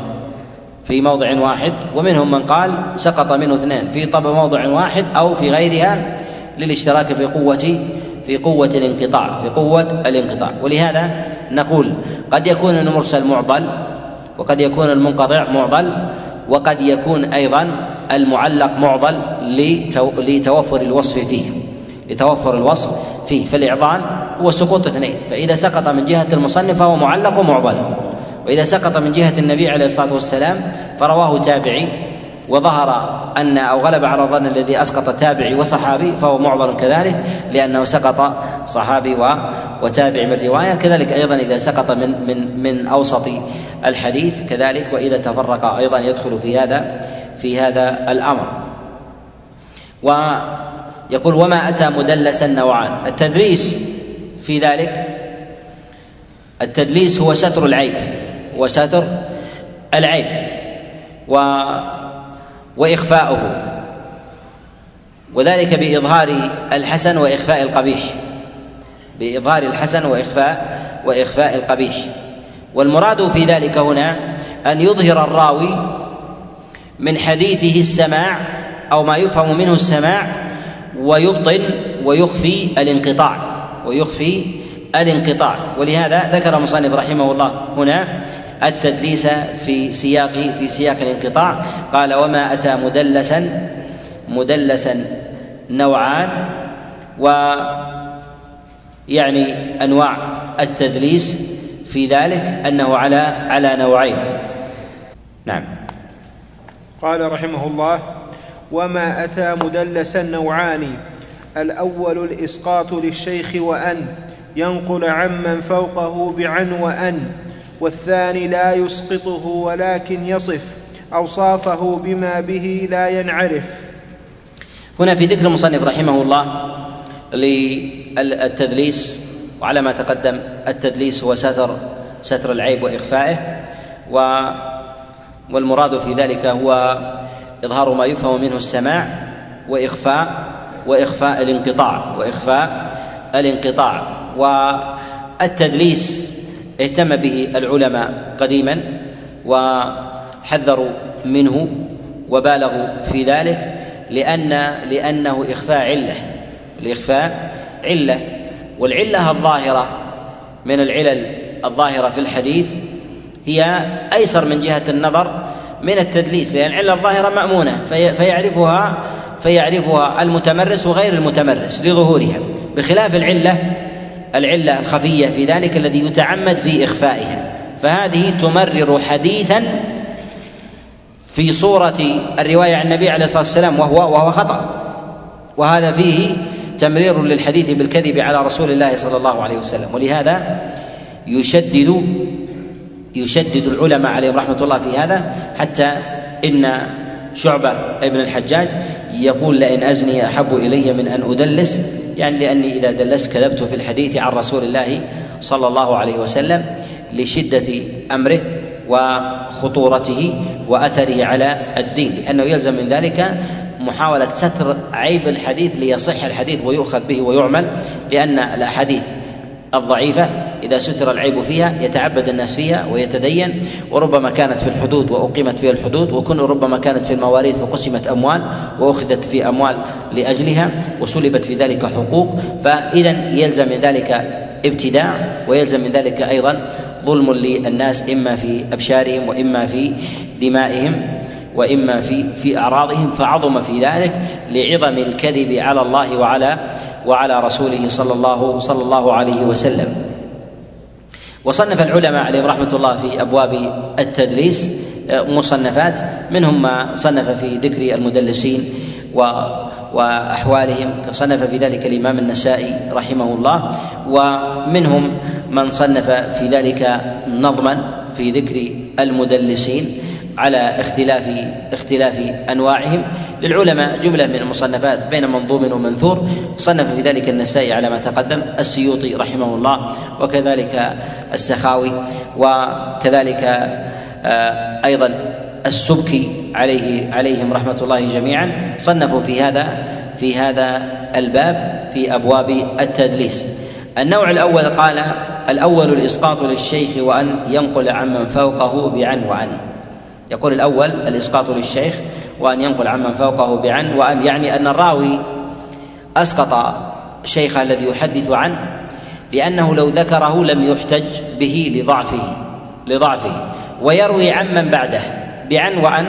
A: في موضع واحد ومنهم من قال سقط منه اثنان في طب موضع واحد أو في غيرها للاشتراك في قوة في قوة الانقطاع في قوة الانقطاع. ولهذا نقول قد يكون المرسل معضل وقد يكون المنقطع معضل وقد يكون أيضا المعلق معضل لتوفر الوصف فيه. لتوفر الوصف فيه. فالإعضال هو سقوط اثنين. فإذا سقط من جهة المصنف فهو معلق ومعضل. وإذا سقط من جهة النبي عليه الصلاة والسلام فرواه تابعي. وظهر أن أو غلب على الظن الذي أسقط تابعي وصحابي فهو معضل كذلك لأنه سقط صحابي وتابع من رواية. كذلك أيضا إذا سقط من من من أوسط الحديث كذلك وإذا تفرق أيضا يدخل في هذا في هذا الأمر. ويقول وما أتى مدلسا نوعان التدريس في ذلك التدليس هو ستر العيب وستر العيب. و وإخفاؤه. وذلك بإظهار الحسن وإخفاء القبيح. بإظهار الحسن وإخفاء وإخفاء القبيح. والمراد في ذلك هنا أن يظهر الراوي من حديثه السماع أو ما يفهم منه السماع ويبطن ويخفي الانقطاع. ويخفي الانقطاع. ولهذا ذكر المصنف رحمه الله هنا التدليس في سياق في سياق الانقطاع. قال وما أتى مدلسا مدلسا نوعان و يعني أنواع التدليس في ذلك أنه على على نوعين. نعم.
B: قال رحمه الله وما أتى مدلسا نوعان. الأول الإسقاط للشيخ وأن ينقل عمن فوقه بعن وأن والثاني لا يسقطه ولكن يصف أوصافه بما به لا ينعرف.
A: هنا في ذكر المصنف رحمه الله للتدليس وعلى ما تقدم التدليس هو ستر ستر العيب وإخفائه و والمراد في ذلك هو إظهار ما يفهم منه السماع وإخفاء وإخفاء الانقطاع وإخفاء الانقطاع. والتدليس اهتم به العلماء قديما وحذروا منه وبالغوا في ذلك لأن لأنه إخفاء علة الإخفاء علة والعلة الظاهرة من العلل الظاهرة في الحديث هي أيسر من جهة النظر من التدليس لأن العلة الظاهرة مأمونة في فيعرفها فيعرفها المتمرس وغير المتمرس لظهورها بخلاف العلة العلة الخفية في ذلك الذي يتعمد في إخفائها. فهذه تمرر حديثا في صورة الرواية عن النبي عليه الصلاة والسلام وهو وهو خطأ. وهذا فيه تمرير للحديث بالكذب على رسول الله صلى الله عليه وسلم. ولهذا يشدد يشدد العلماء عليهم رحمة الله في هذا حتى إن شعبة ابن الحجاج يقول لئن أزني أحب إلي من أن أدلس يعني لأني إذا دلست كذبت في الحديث عن رسول الله صلى الله عليه وسلم لشدة أمره وخطورته وأثره على الدين لأنه يلزم من ذلك محاولة ستر عيب الحديث ليصح الحديث ويؤخذ به ويعمل لأن الأحاديث الضعيفة إذا ستر العيب فيها يتعبد الناس فيها ويتدين. وربما كانت في الحدود وأقيمت فيها الحدود وكن ربما كانت في المواريث فقسمت أموال وأخذت في أموال لأجلها وسلبت في ذلك حقوق. فاذا يلزم من ذلك ابتداع ويلزم من ذلك أيضا ظلم للناس إما في أبشارهم وإما في دمائهم وإما في في أعراضهم. فعظم في ذلك لعظم الكذب على الله وعلى وعلى رسوله صلى الله صلى الله عليه وسلم. وصنف العلماء عليهم رحمة الله في أبواب التدليس آه، مصنفات منهم ما صنف في ذكر المدلسين و وأحوالهم صنف في ذلك الإمام النسائي رحمه الله ومنهم من صنف في ذلك نظما في ذكر المدلسين. على اختلاف اختلاف أنواعهم. للعلماء جملة من المصنفات بين منظوم ومنثور. صنف في ذلك النسائي على ما تقدم السيوطي رحمه الله وكذلك السخاوي وكذلك آه، أيضا السبكي عليه عليهم رحمة الله جميعا. صنفوا في هذا في هذا الباب في أبواب التدليس. النوع الأول قال الأول الإسقاط للشيخ وأن ينقل عمن فوقه بعن وعن. يقول الأول الإسقاط للشيخ وأن ينقل عمن فوقه بعن وأن يعني أن الراوي أسقط شيخه الذي يحدث عنه لأنه لو ذكره لم يحتج به لضعفه لضعفه. ويروي عمن بعده بعن وعن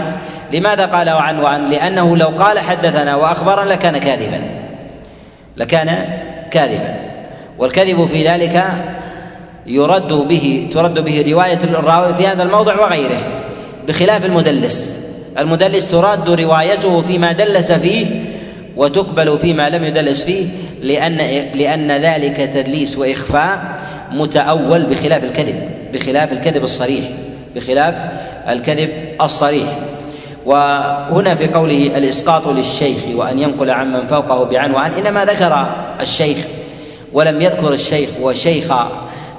A: لماذا قال وعن وعن لأنه لو قال حدثنا وأخبرنا لكان كاذبا لكان كاذبا. والكذب في ذلك يرد به ترد به رواية الراوي في هذا الموضع وغيره. بخلاف المدلس. المدلس ترد روايته فيما دلس فيه وتقبل فيما لم يدلس فيه لأن لأن ذلك تدليس وإخفاء متأول بخلاف الكذب بخلاف الكذب الصريح بخلاف الكذب الصريح. وهنا في قوله الإسقاط للشيخ وأن ينقل عمن فوقه بعنوان إنما ذكر الشيخ ولم يذكر الشيخ وشيخ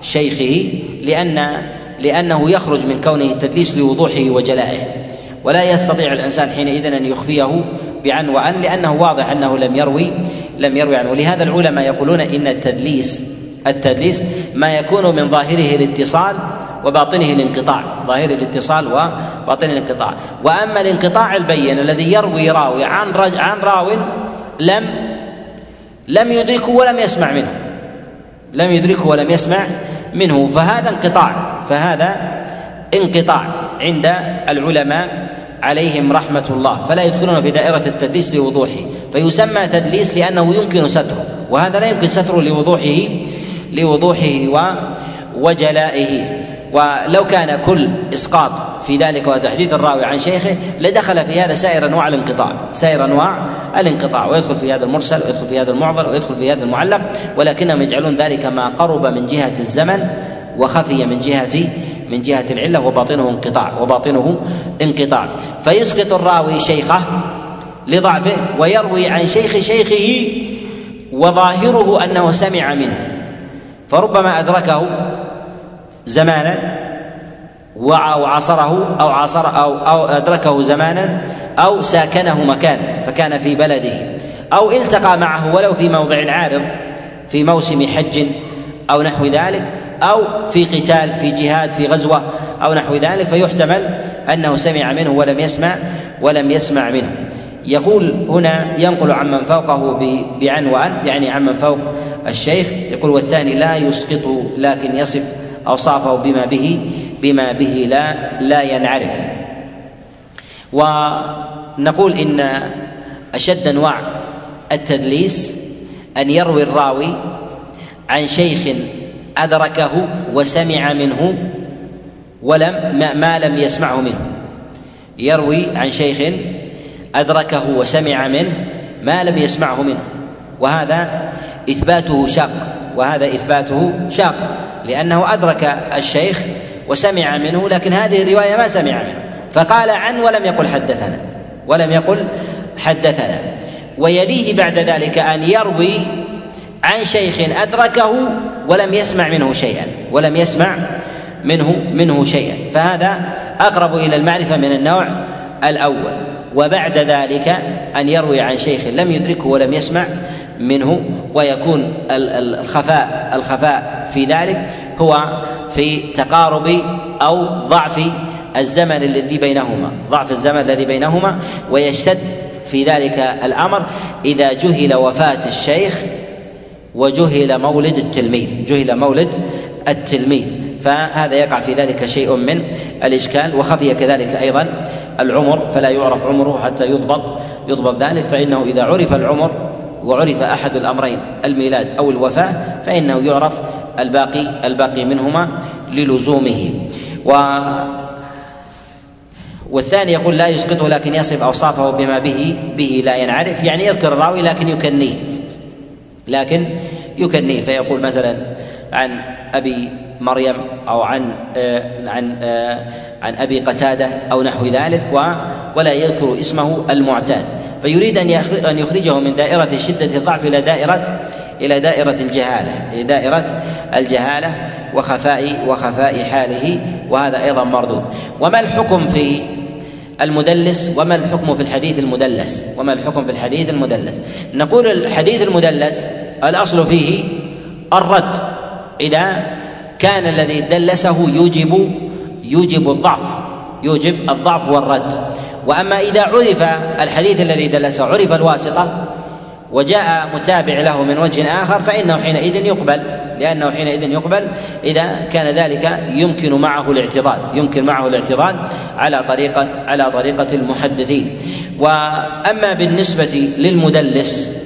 A: شيخه لأن لأنه يخرج من كونه التدليس لوضوحه وجلائه. ولا يستطيع الإنسان حينئذ أن يخفيه بعن وان لأنه واضح أنه لم يروي لم يروي عنه. ولهذا العلماء يقولون إن التدليس التدليس ما يكون من ظاهره الاتصال وباطنه الانقطاع ظاهر الاتصال وباطن الانقطاع. وأما الانقطاع البين الذي يروي راوي عن عن راو لم لم يدركه ولم يسمع منه. لم يدركه ولم يسمع منه. فهذا انقطاع. فهذا انقطاع عند العلماء عليهم رحمة الله فلا يدخلون في دائرة التدليس لوضوحه فيسمى تدليس لأنه يمكن ستره وهذا لا يمكن ستره لوضوحه لوضوحه وجلائه. ولو كان كل إسقاط في ذلك وتحديث الراوي عن شيخه لدخل في هذا سائر أنواع الانقطاع سائر أنواع الانقطاع ويدخل في هذا المرسل ويدخل في هذا المعضل ويدخل في هذا المعلق ولكنهم يجعلون ذلك ما قرب من جهة الزمن وخفي من جهة من جهة العلة وباطنه انقطاع وباطنه انقطاع. فيسقط الراوي شيخه لضعفه ويروي عن شيخ شيخه وظاهره أنه سمع منه. فربما أدركه زمانا وعاصره أو عاصر أو أو أدركه زمانا أو ساكنه مكانا فكان في بلده. أو التقى معه ولو في موضع عارض في موسم حج أو نحو ذلك. أو في قتال في جهاد في غزوة أو نحو ذلك فيحتمل أنه سمع منه ولم يسمع ولم يسمع منه. يقول هنا ينقل عمن فوقه بعن وأن يعني عمن فوق الشيخ يقول والثاني لا يسقطه لكن يصف أوصافه بما به بما به لا لا ينعرف. ونقول إن أشد أنواع التدليس أن يروي الراوي عن شيخ أدركه وسمع منه ولم ما, ما لم يسمعه منه. يروي عن شيخ أدركه وسمع منه ما لم يسمعه منه. وهذا إثباته شاق. وهذا إثباته شاق. لأنه أدرك الشيخ وسمع منه لكن هذه الرواية ما سمع منه. فقال عن ولم يقل حدثنا. ولم يقل حدثنا. ويليه بعد ذلك أن يروي عن شيخ أدركه ولم يسمع منه شيئا ولم يسمع منه منه شيئا. فهذا أقرب إلى المعرفة من النوع الأول. وبعد ذلك أن يروي عن شيخ لم يدركه ولم يسمع منه ويكون الخفاء الخفاء في ذلك هو في تقارب أو ضعف الزمن الذي بينهما ضعف الزمن الذي بينهما ويشتد في ذلك الأمر إذا جهل وفاة الشيخ وجهل مولد التلميذ جهل مولد التلميذ. فهذا يقع في ذلك شيء من الإشكال وخفي كذلك أيضا العمر فلا يعرف عمره حتى يضبط يضبط ذلك. فإنه إذا عرف العمر وعرف أحد الأمرين الميلاد أو الوفاة فإنه يعرف الباقي الباقي منهما للزومه. و والثاني يقول لا يسقطه لكن يصف أوصافه بما به به لا ينعرف. يعني يذكر الراوي لكن يكنيه. لكن يكنيه فيقول مثلا عن أبي مريم أو عن آه عن آه عن أبي قتادة أو نحو ذلك ولا يذكر اسمه المعتاد. فيريد أن أن يخرجه من دائرة شدة الضعف إلى دائرة إلى دائرة الجهالة إلى دائرة الجهالة وخفاء وخفاء حاله وهذا أيضا مردود. وما الحكم في المدلس وما الحكم في الحديث المدلس؟ وما الحكم في الحديث المدلس؟ نقول الحديث المدلس الأصل فيه الرد. إذا كان الذي دلسه يوجب يوجب الضعف يوجب الضعف والرد. وأما إذا عرف الحديث الذي دلسه عرف الواسطة وجاء متابع له من وجه آخر فإنه حينئذ يقبل. لأنه حينئذ يقبل. إذا كان ذلك يمكن معه الاعتراض يمكن معه الاعتراض على طريقة على طريقة المحدثين. وأما بالنسبة للمدلس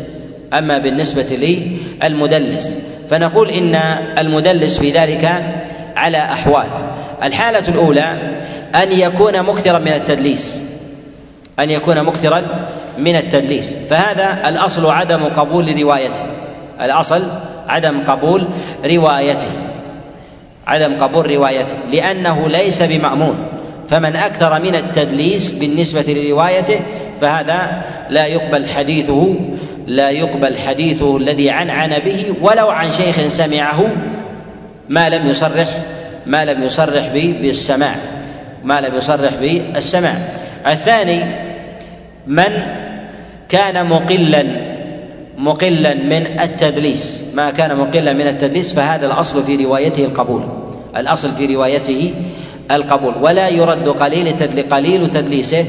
A: أما بالنسبة للمدلس فنقول إن المدلس في ذلك على أحوال. الحالة الأولى أن يكون مكثرا من التدليس أن يكون مكثرا من التدليس. فهذا الأصل عدم قبول روايته الأصل عدم قبول روايته. عدم قبول روايته. لأنه ليس بمأمون. فمن أكثر من التدليس بالنسبة لروايته فهذا لا يقبل حديثه لا يقبل حديثه الذي عنعن به ولو عن شيخ سمعه ما لم يصرح ما لم يصرح به بالسماع ما لم يصرح بالسماع الثاني من كان مقلا مقلا من التدليس. ما كان مقلا من التدليس فهذا الأصل في روايته القبول. الأصل في روايته القبول. ولا يرد قليل تدلي قليل تدليسه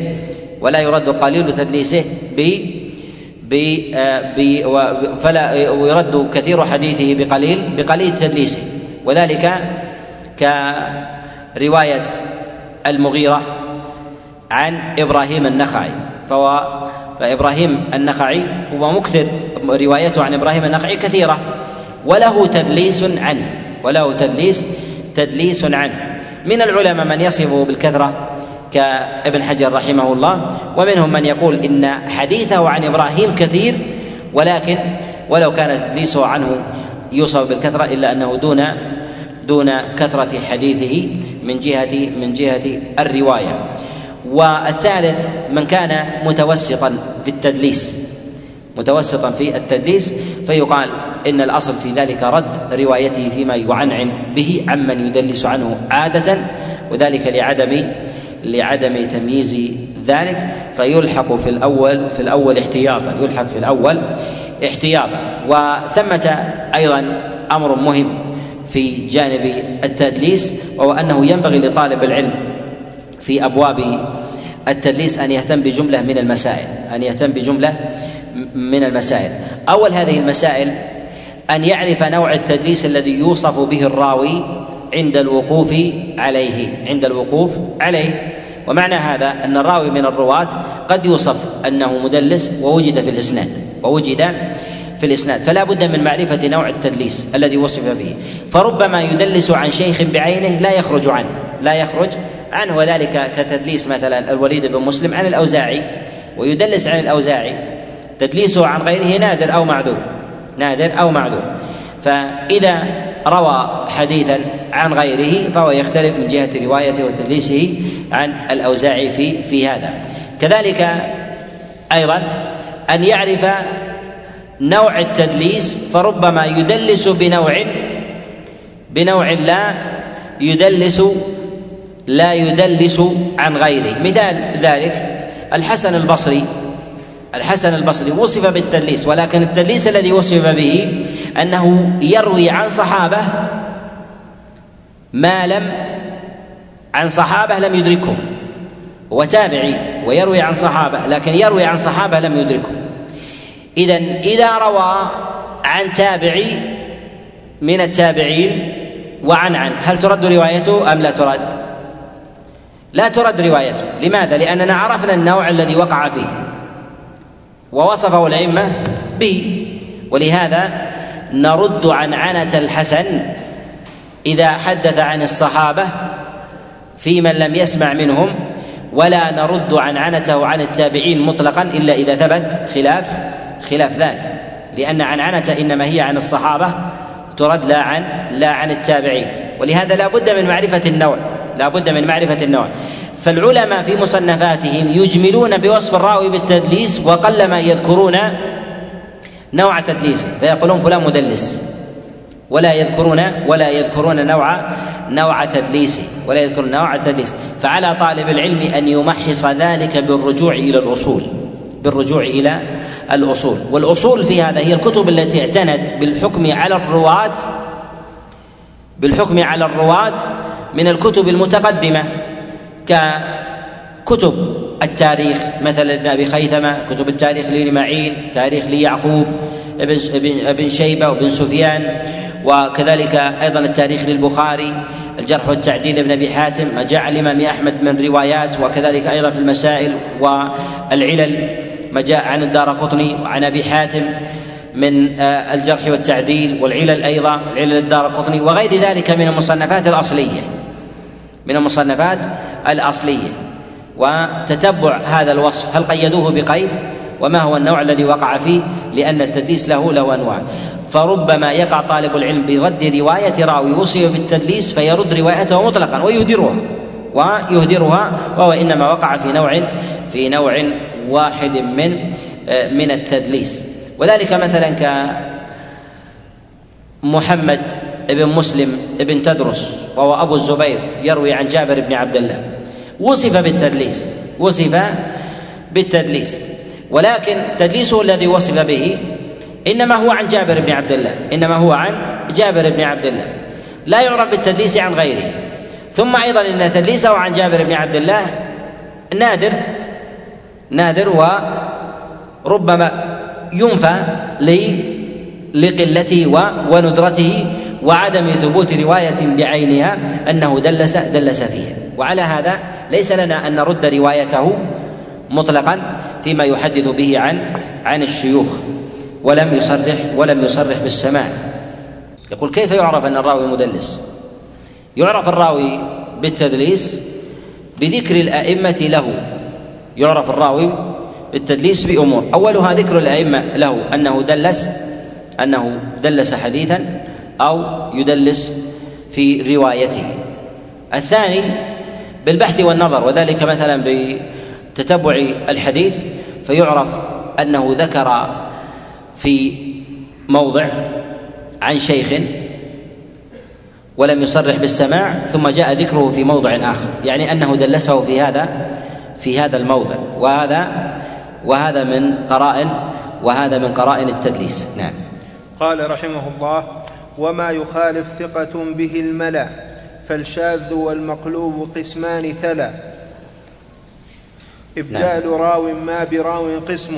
A: ولا يرد قليل تدليسه ب ب فلا ويرد كثير حديثه بقليل بقليل تدليسه. وذلك كرواية المغيرة عن إبراهيم النخعي فهو فإبراهيم النخعي هو مكثر روايته عن إبراهيم النخعي كثيرة. وله تدليس عنه وله تدليس تدليس عنه. من العلماء من يصفه بالكثرة كابن حجر رحمه الله ومنهم من يقول إن حديثه عن إبراهيم كثير ولكن ولو كان تدليسه عنه يوصف بالكثرة إلا أنه دون دون كثرة حديثه من جهة من جهة الرواية. والثالث من كان متوسطا في التدليس. متوسطا في التدليس فيقال إن الأصل في ذلك رد روايته فيما يعنعن به عمن يدلس عنه عادة وذلك لعدم لعدم تمييز ذلك. فيلحق في الأول في الأول احتياطا يلحق في الأول احتياطا. وثمة أيضا أمر مهم في جانب التدليس وهو أنه ينبغي لطالب العلم في أبواب التدليس أن يهتم بجملة من المسائل أن يهتم بجملة من المسائل. أول هذه المسائل أن يعرف نوع التدليس الذي يوصف به الراوي عند الوقوف عليه عند الوقوف عليه. ومعنى هذا أن الراوي من الرواة قد يوصف أنه مدلس ووجد في الإسناد ووجد في الإسناد. فلا بد من معرفة نوع التدليس الذي وصف به. فربما يدلس عن شيخ بعينه لا يخرج عنه لا يخرج عنه وذلك كتدليس مثلا الوليد بن مسلم عن الأوزاعي ويدلس عن الأوزاعي. تدليسه عن غيره نادر أو معدوم نادر أو معدوم. فإذا روى حديثا عن غيره فهو يختلف من جهة روايته وتدليسه عن الأوزاعي في في هذا. كذلك أيضا أن يعرف نوع التدليس فربما يدلس بنوع بنوع لا يدلس لا يدلس عن غيره. مثال ذلك الحسن البصري. الحسن البصري وصف بالتدليس ولكن التدليس الذي وصف به أنه يروي عن صحابة ما لم عن صحابة لم يدركهم تابعي ويروي عن صحابة لكن يروي عن صحابة لم يدركهم. اذا إذا روى عن تابعي من التابعين وعن عن هل ترد روايته أم لا ترد؟ لا ترد روايته. لماذا؟ لأننا عرفنا النوع الذي وقع فيه. ووصفه الأئمة به. ولهذا نرد عن عنة الحسن إذا حدث عن الصحابة في من لم يسمع منهم ولا نرد عن عنته عن التابعين مطلقا إلا إذا ثبت خلاف خلاف ذلك. لأن عن عنة إنما هي عن الصحابة ترد لا عن لا عن التابعين. ولهذا لا بد من معرفة النوع. لا بد من معرفة النوع. فالعلماء في مصنفاتهم يجملون بوصف الراوي بالتدليس وقلما يذكرون نوع تدليسه. فيقولون فلان مدلس. ولا يذكرون ولا يذكرون نوع نوع تدليسه. ولا يذكرون نوع التدليس فعلى طالب العلم أن يمحص ذلك بالرجوع إلى الأصول. بالرجوع إلى الأصول. والأصول في هذا هي الكتب التي اعتنت بالحكم على الرواة بالحكم على الرواة من الكتب المتقدمة ككتب التاريخ مثلا ابن أبي خيثمة كتب التاريخ لابن معين تاريخ ليعقوب ابن ابن شيبة وابن سفيان وكذلك أيضا التاريخ للبخاري الجرح والتعديل لابن أبي حاتم ما جاء عن الامام أحمد من روايات وكذلك أيضا في المسائل والعلل ما جاء عن الدار قطني وعن أبي حاتم من آه، الجرح والتعديل والعلل أيضا علل الدار قطني وغير ذلك من المصنفات الأصلية. من المصنفات الأصلية. وتتبع هذا الوصف. هل قيدوه بقيد؟ وما هو النوع الذي وقع فيه؟ لأن التدليس له له أنواع. فربما يقع طالب العلم برد رواية راوي وصف بالتدليس فيرد روايته مطلقا ويهدرها. ويهدرها وهو إنما وقع في نوع في نوع واحد من من التدليس. وذلك مثلا كمحمد بن مسلم بن تدرس وهو أبو الزبير يروي عن جابر بن عبد الله. وصف بالتدليس وصف بالتدليس. ولكن تدليسه الذي وصف به إنما هو عن جابر بن عبد الله إنما هو عن جابر بن عبد الله. لا يعرف بالتدليس عن غيره. ثم أيضا إن تدليسه عن جابر بن عبد الله نادر نادر وربما ينفى لقلته وندرته وعدم ثبوت رواية بعينها أنه دلس دلس فيها. وعلى هذا ليس لنا أن نرد روايته مطلقا فيما يحدث به عن عن الشيوخ. ولم يصرح ولم يصرح بالسماع. يقول كيف يعرف أن الراوي مدلس؟ يعرف الراوي بالتدليس بذكر الأئمة له. يعرف الراوي بالتدليس بأمور. أولها ذكر الأئمة له أنه دلس أنه دلس حديثا أو يدلس في روايته. الثاني بالبحث والنظر وذلك مثلا بتتبع الحديث فيعرف أنه ذكر في موضع عن شيخ ولم يصرح بالسماع ثم جاء ذكره في موضع آخر. يعني أنه دلسه في هذا في هذا الموضع. وهذا وهذا من قرائن وهذا من قرائن التدليس. نعم.
B: قال رحمه الله وما يخالف ثقة به الملا فالشاذ والمقلوب قسمان تلا. إبدال نعم. راو ما براو قسم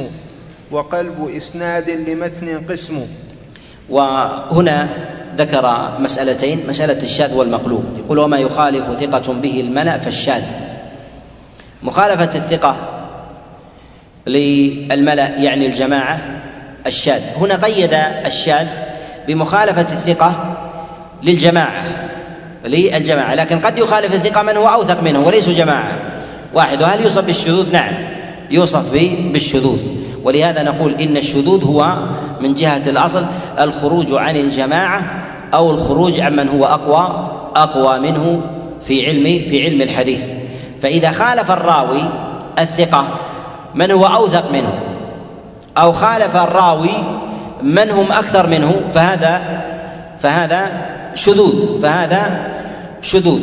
B: وقلب إسناد لمتن قسم.
A: وهنا ذكر مسألتين مسألة الشاذ والمقلوب. يقول وما يخالف ثقة به الملأ فالشاذ. مخالفة الثقة للملأ يعني الجماعة الشاذ. هنا قيد الشاذ بمخالفة الثقة للجماعة للجماعة. لكن قد يخالف الثقة من هو أوثق منه وليسوا جماعة. واحد وهل يوصف بالشذوذ؟ نعم يوصف بالشذوذ. ولهذا نقول إن الشذوذ هو من جهة الأصل الخروج عن الجماعة أو الخروج عمن هو أقوى أقوى منه في علم في علم الحديث. فإذا خالف الراوي الثقة من هو أوثق منه أو خالف الراوي من هم أكثر منه؟ فهذا فهذا شذوذ فهذا شذوذ.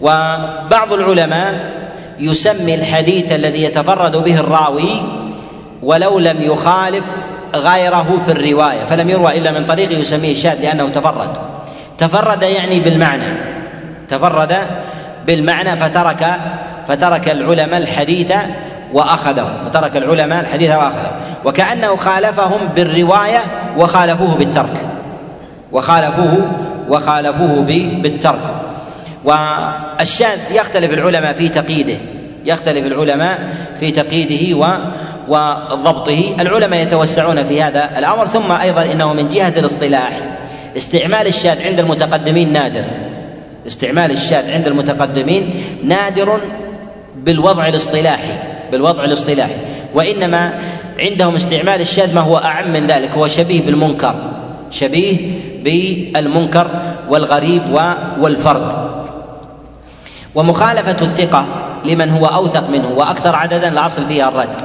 A: وبعض العلماء يسمي الحديث الذي يتفرد به الراوي ولو لم يخالف غيره في الرواية فلم يروى إلا من طريق يسميه شاذ لأنه تفرد. تفرد يعني بالمعنى. تفرد بالمعنى فترك فترك العلماء الحديث وأخذه فترك العلماء الحديث وأخذه. وكأنه خالفهم بالرواية وخالفوه بالترك. وخالفوه وخالفوه بالترك. والشاذ يختلف العلماء في تقييده. يختلف العلماء في تقييده و وضبطه. العلماء يتوسعون في هذا الأمر ثم أيضا إنه من جهة الاصطلاح. استعمال الشاذ عند المتقدمين نادر. استعمال الشاذ عند المتقدمين نادر بالوضع الاصطلاحي. بالوضع الاصطلاحي. وإنما عندهم استعمال الشاذ ما هو أعم من ذلك هو شبيه بالمنكر شبيه بالمنكر والغريب والفرد. ومخالفة الثقة لمن هو أوثق منه وأكثر عددا الأصل فيها الرد.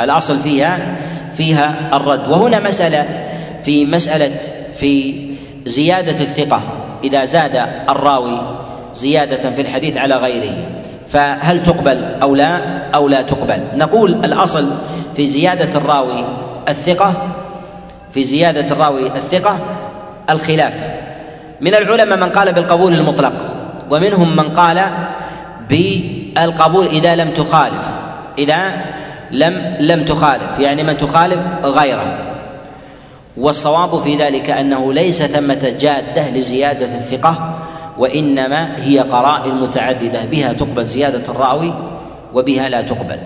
A: الأصل فيها فيها الرد. وهنا مسألة في مسألة في زيادة الثقة إذا زاد الراوي زيادة في الحديث على غيره. فهل تقبل أو لا أو لا تقبل؟ نقول الأصل في زيادة الراوي الثقة في زيادة الراوي الثقة الخلاف. من العلماء من قال بالقبول المطلق ومنهم من قال بالقبول إذا لم تخالف إذا لم لم تخالف يعني من تخالف غيره. والصواب في ذلك أنه ليس ثمة جادة لزيادة الثقة وإنما هي قرائن متعددة بها تقبل زيادة الراوي وبها لا تقبل.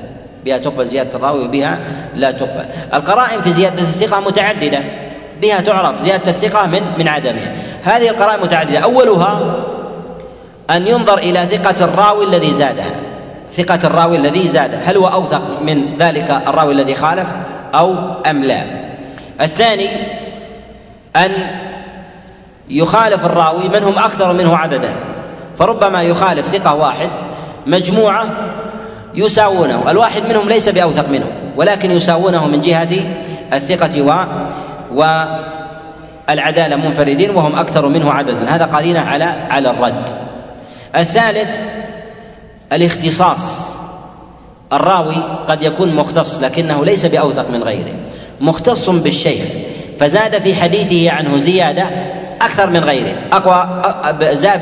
A: بها تقبل زيادة الراوي وبها لا تقبل. القرائن في زيادة الثقة متعددة بها تعرف زيادة الثقة من من عدمها. هذه القرائن متعددة. أولها أن ينظر إلى ثقة الراوي الذي زادها. ثقة الراوي الذي زاد هل هو أوثق من ذلك الراوي الذي خالف أو أم لا؟ الثاني أن يخالف الراوي من هم أكثر منه عددا. فربما يخالف ثقة واحد مجموعة يساوونه الواحد منهم ليس بأوثق منه ولكن يساوونه من جهة الثقة و والعدالة منفردين وهم أكثر منه عددا. هذا قرينة على على الرد. الثالث الاختصاص. الراوي قد يكون مختص لكنه ليس بأوثق من غيره. مختص بالشيخ فزاد في حديثه عنه زيادة أكثر من غيره. أقوى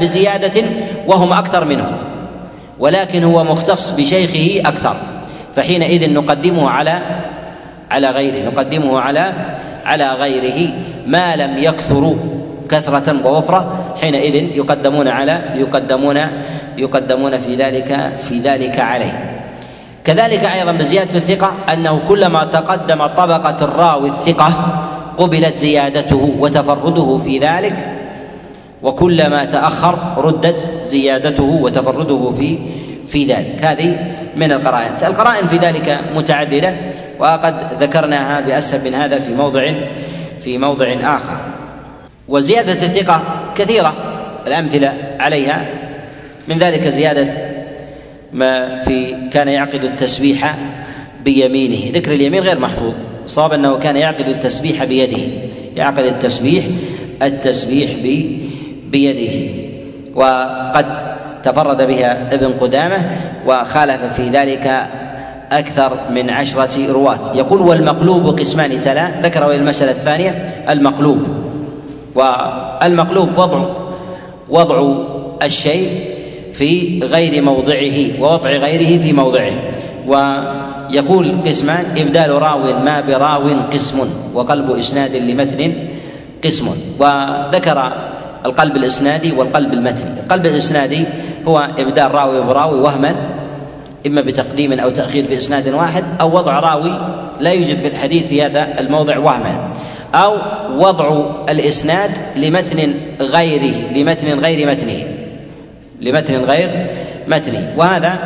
A: بزيادة وهم أكثر منه. ولكن هو مختص بشيخه أكثر. فحينئذ نقدمه على على غيره. نقدمه على على غيره. ما لم يكثروا كثرة ووفرة حينئذ يقدمون على يقدمون يقدمون في ذلك في ذلك عليه. كذلك أيضا بزيادة الثقة أنه كلما تقدم طبقة الراوي الثقة قبلت زيادته وتفرده في ذلك وكلما تأخر ردت زيادته وتفرده في في ذلك. هذه من القرائن. القرائن في ذلك متعددة وقد ذكرناها بأسهل من هذا في موضع في موضع آخر. وزيادة الثقة كثيرة الأمثلة عليها. من ذلك زيادة ما في كان يعقد التسبيح بيمينه. ذكر اليمين غير محفوظ. صاب أنه كان يعقد التسبيح بيده يعقد التسبيح التسبيح بيده. وقد تفرد بها ابن قدامة وخالف في ذلك أكثر من عشرة رواة. يقول والمقلوب قسمان تلا. ذكر المسألة الثانية المقلوب. والمقلوب وضع وضع الشيء في غير موضعه ووضع غيره في موضعه. ويقول قسمان إبدال راو ما براو قسم وقلب إسناد لمتن قسم. وذكر القلب الإسنادي والقلب المتني القلب الإسنادي هو إبدال راوي براوي وهما إما بتقديم أو تأخير في إسناد واحد أو وضع راوي لا يوجد في الحديث في هذا الموضع وهما. أو وضع الإسناد لمتن غيره لمتن غير متنه. لمتن غير متني وهذا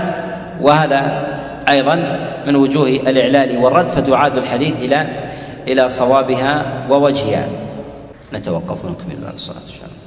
A: وهذا أيضا من وجوه الإعلال والرد فتعاد الحديث إلى إلى صوابها ووجهها. نتوقف ونكمل بعد الصلاة إن شاء الله.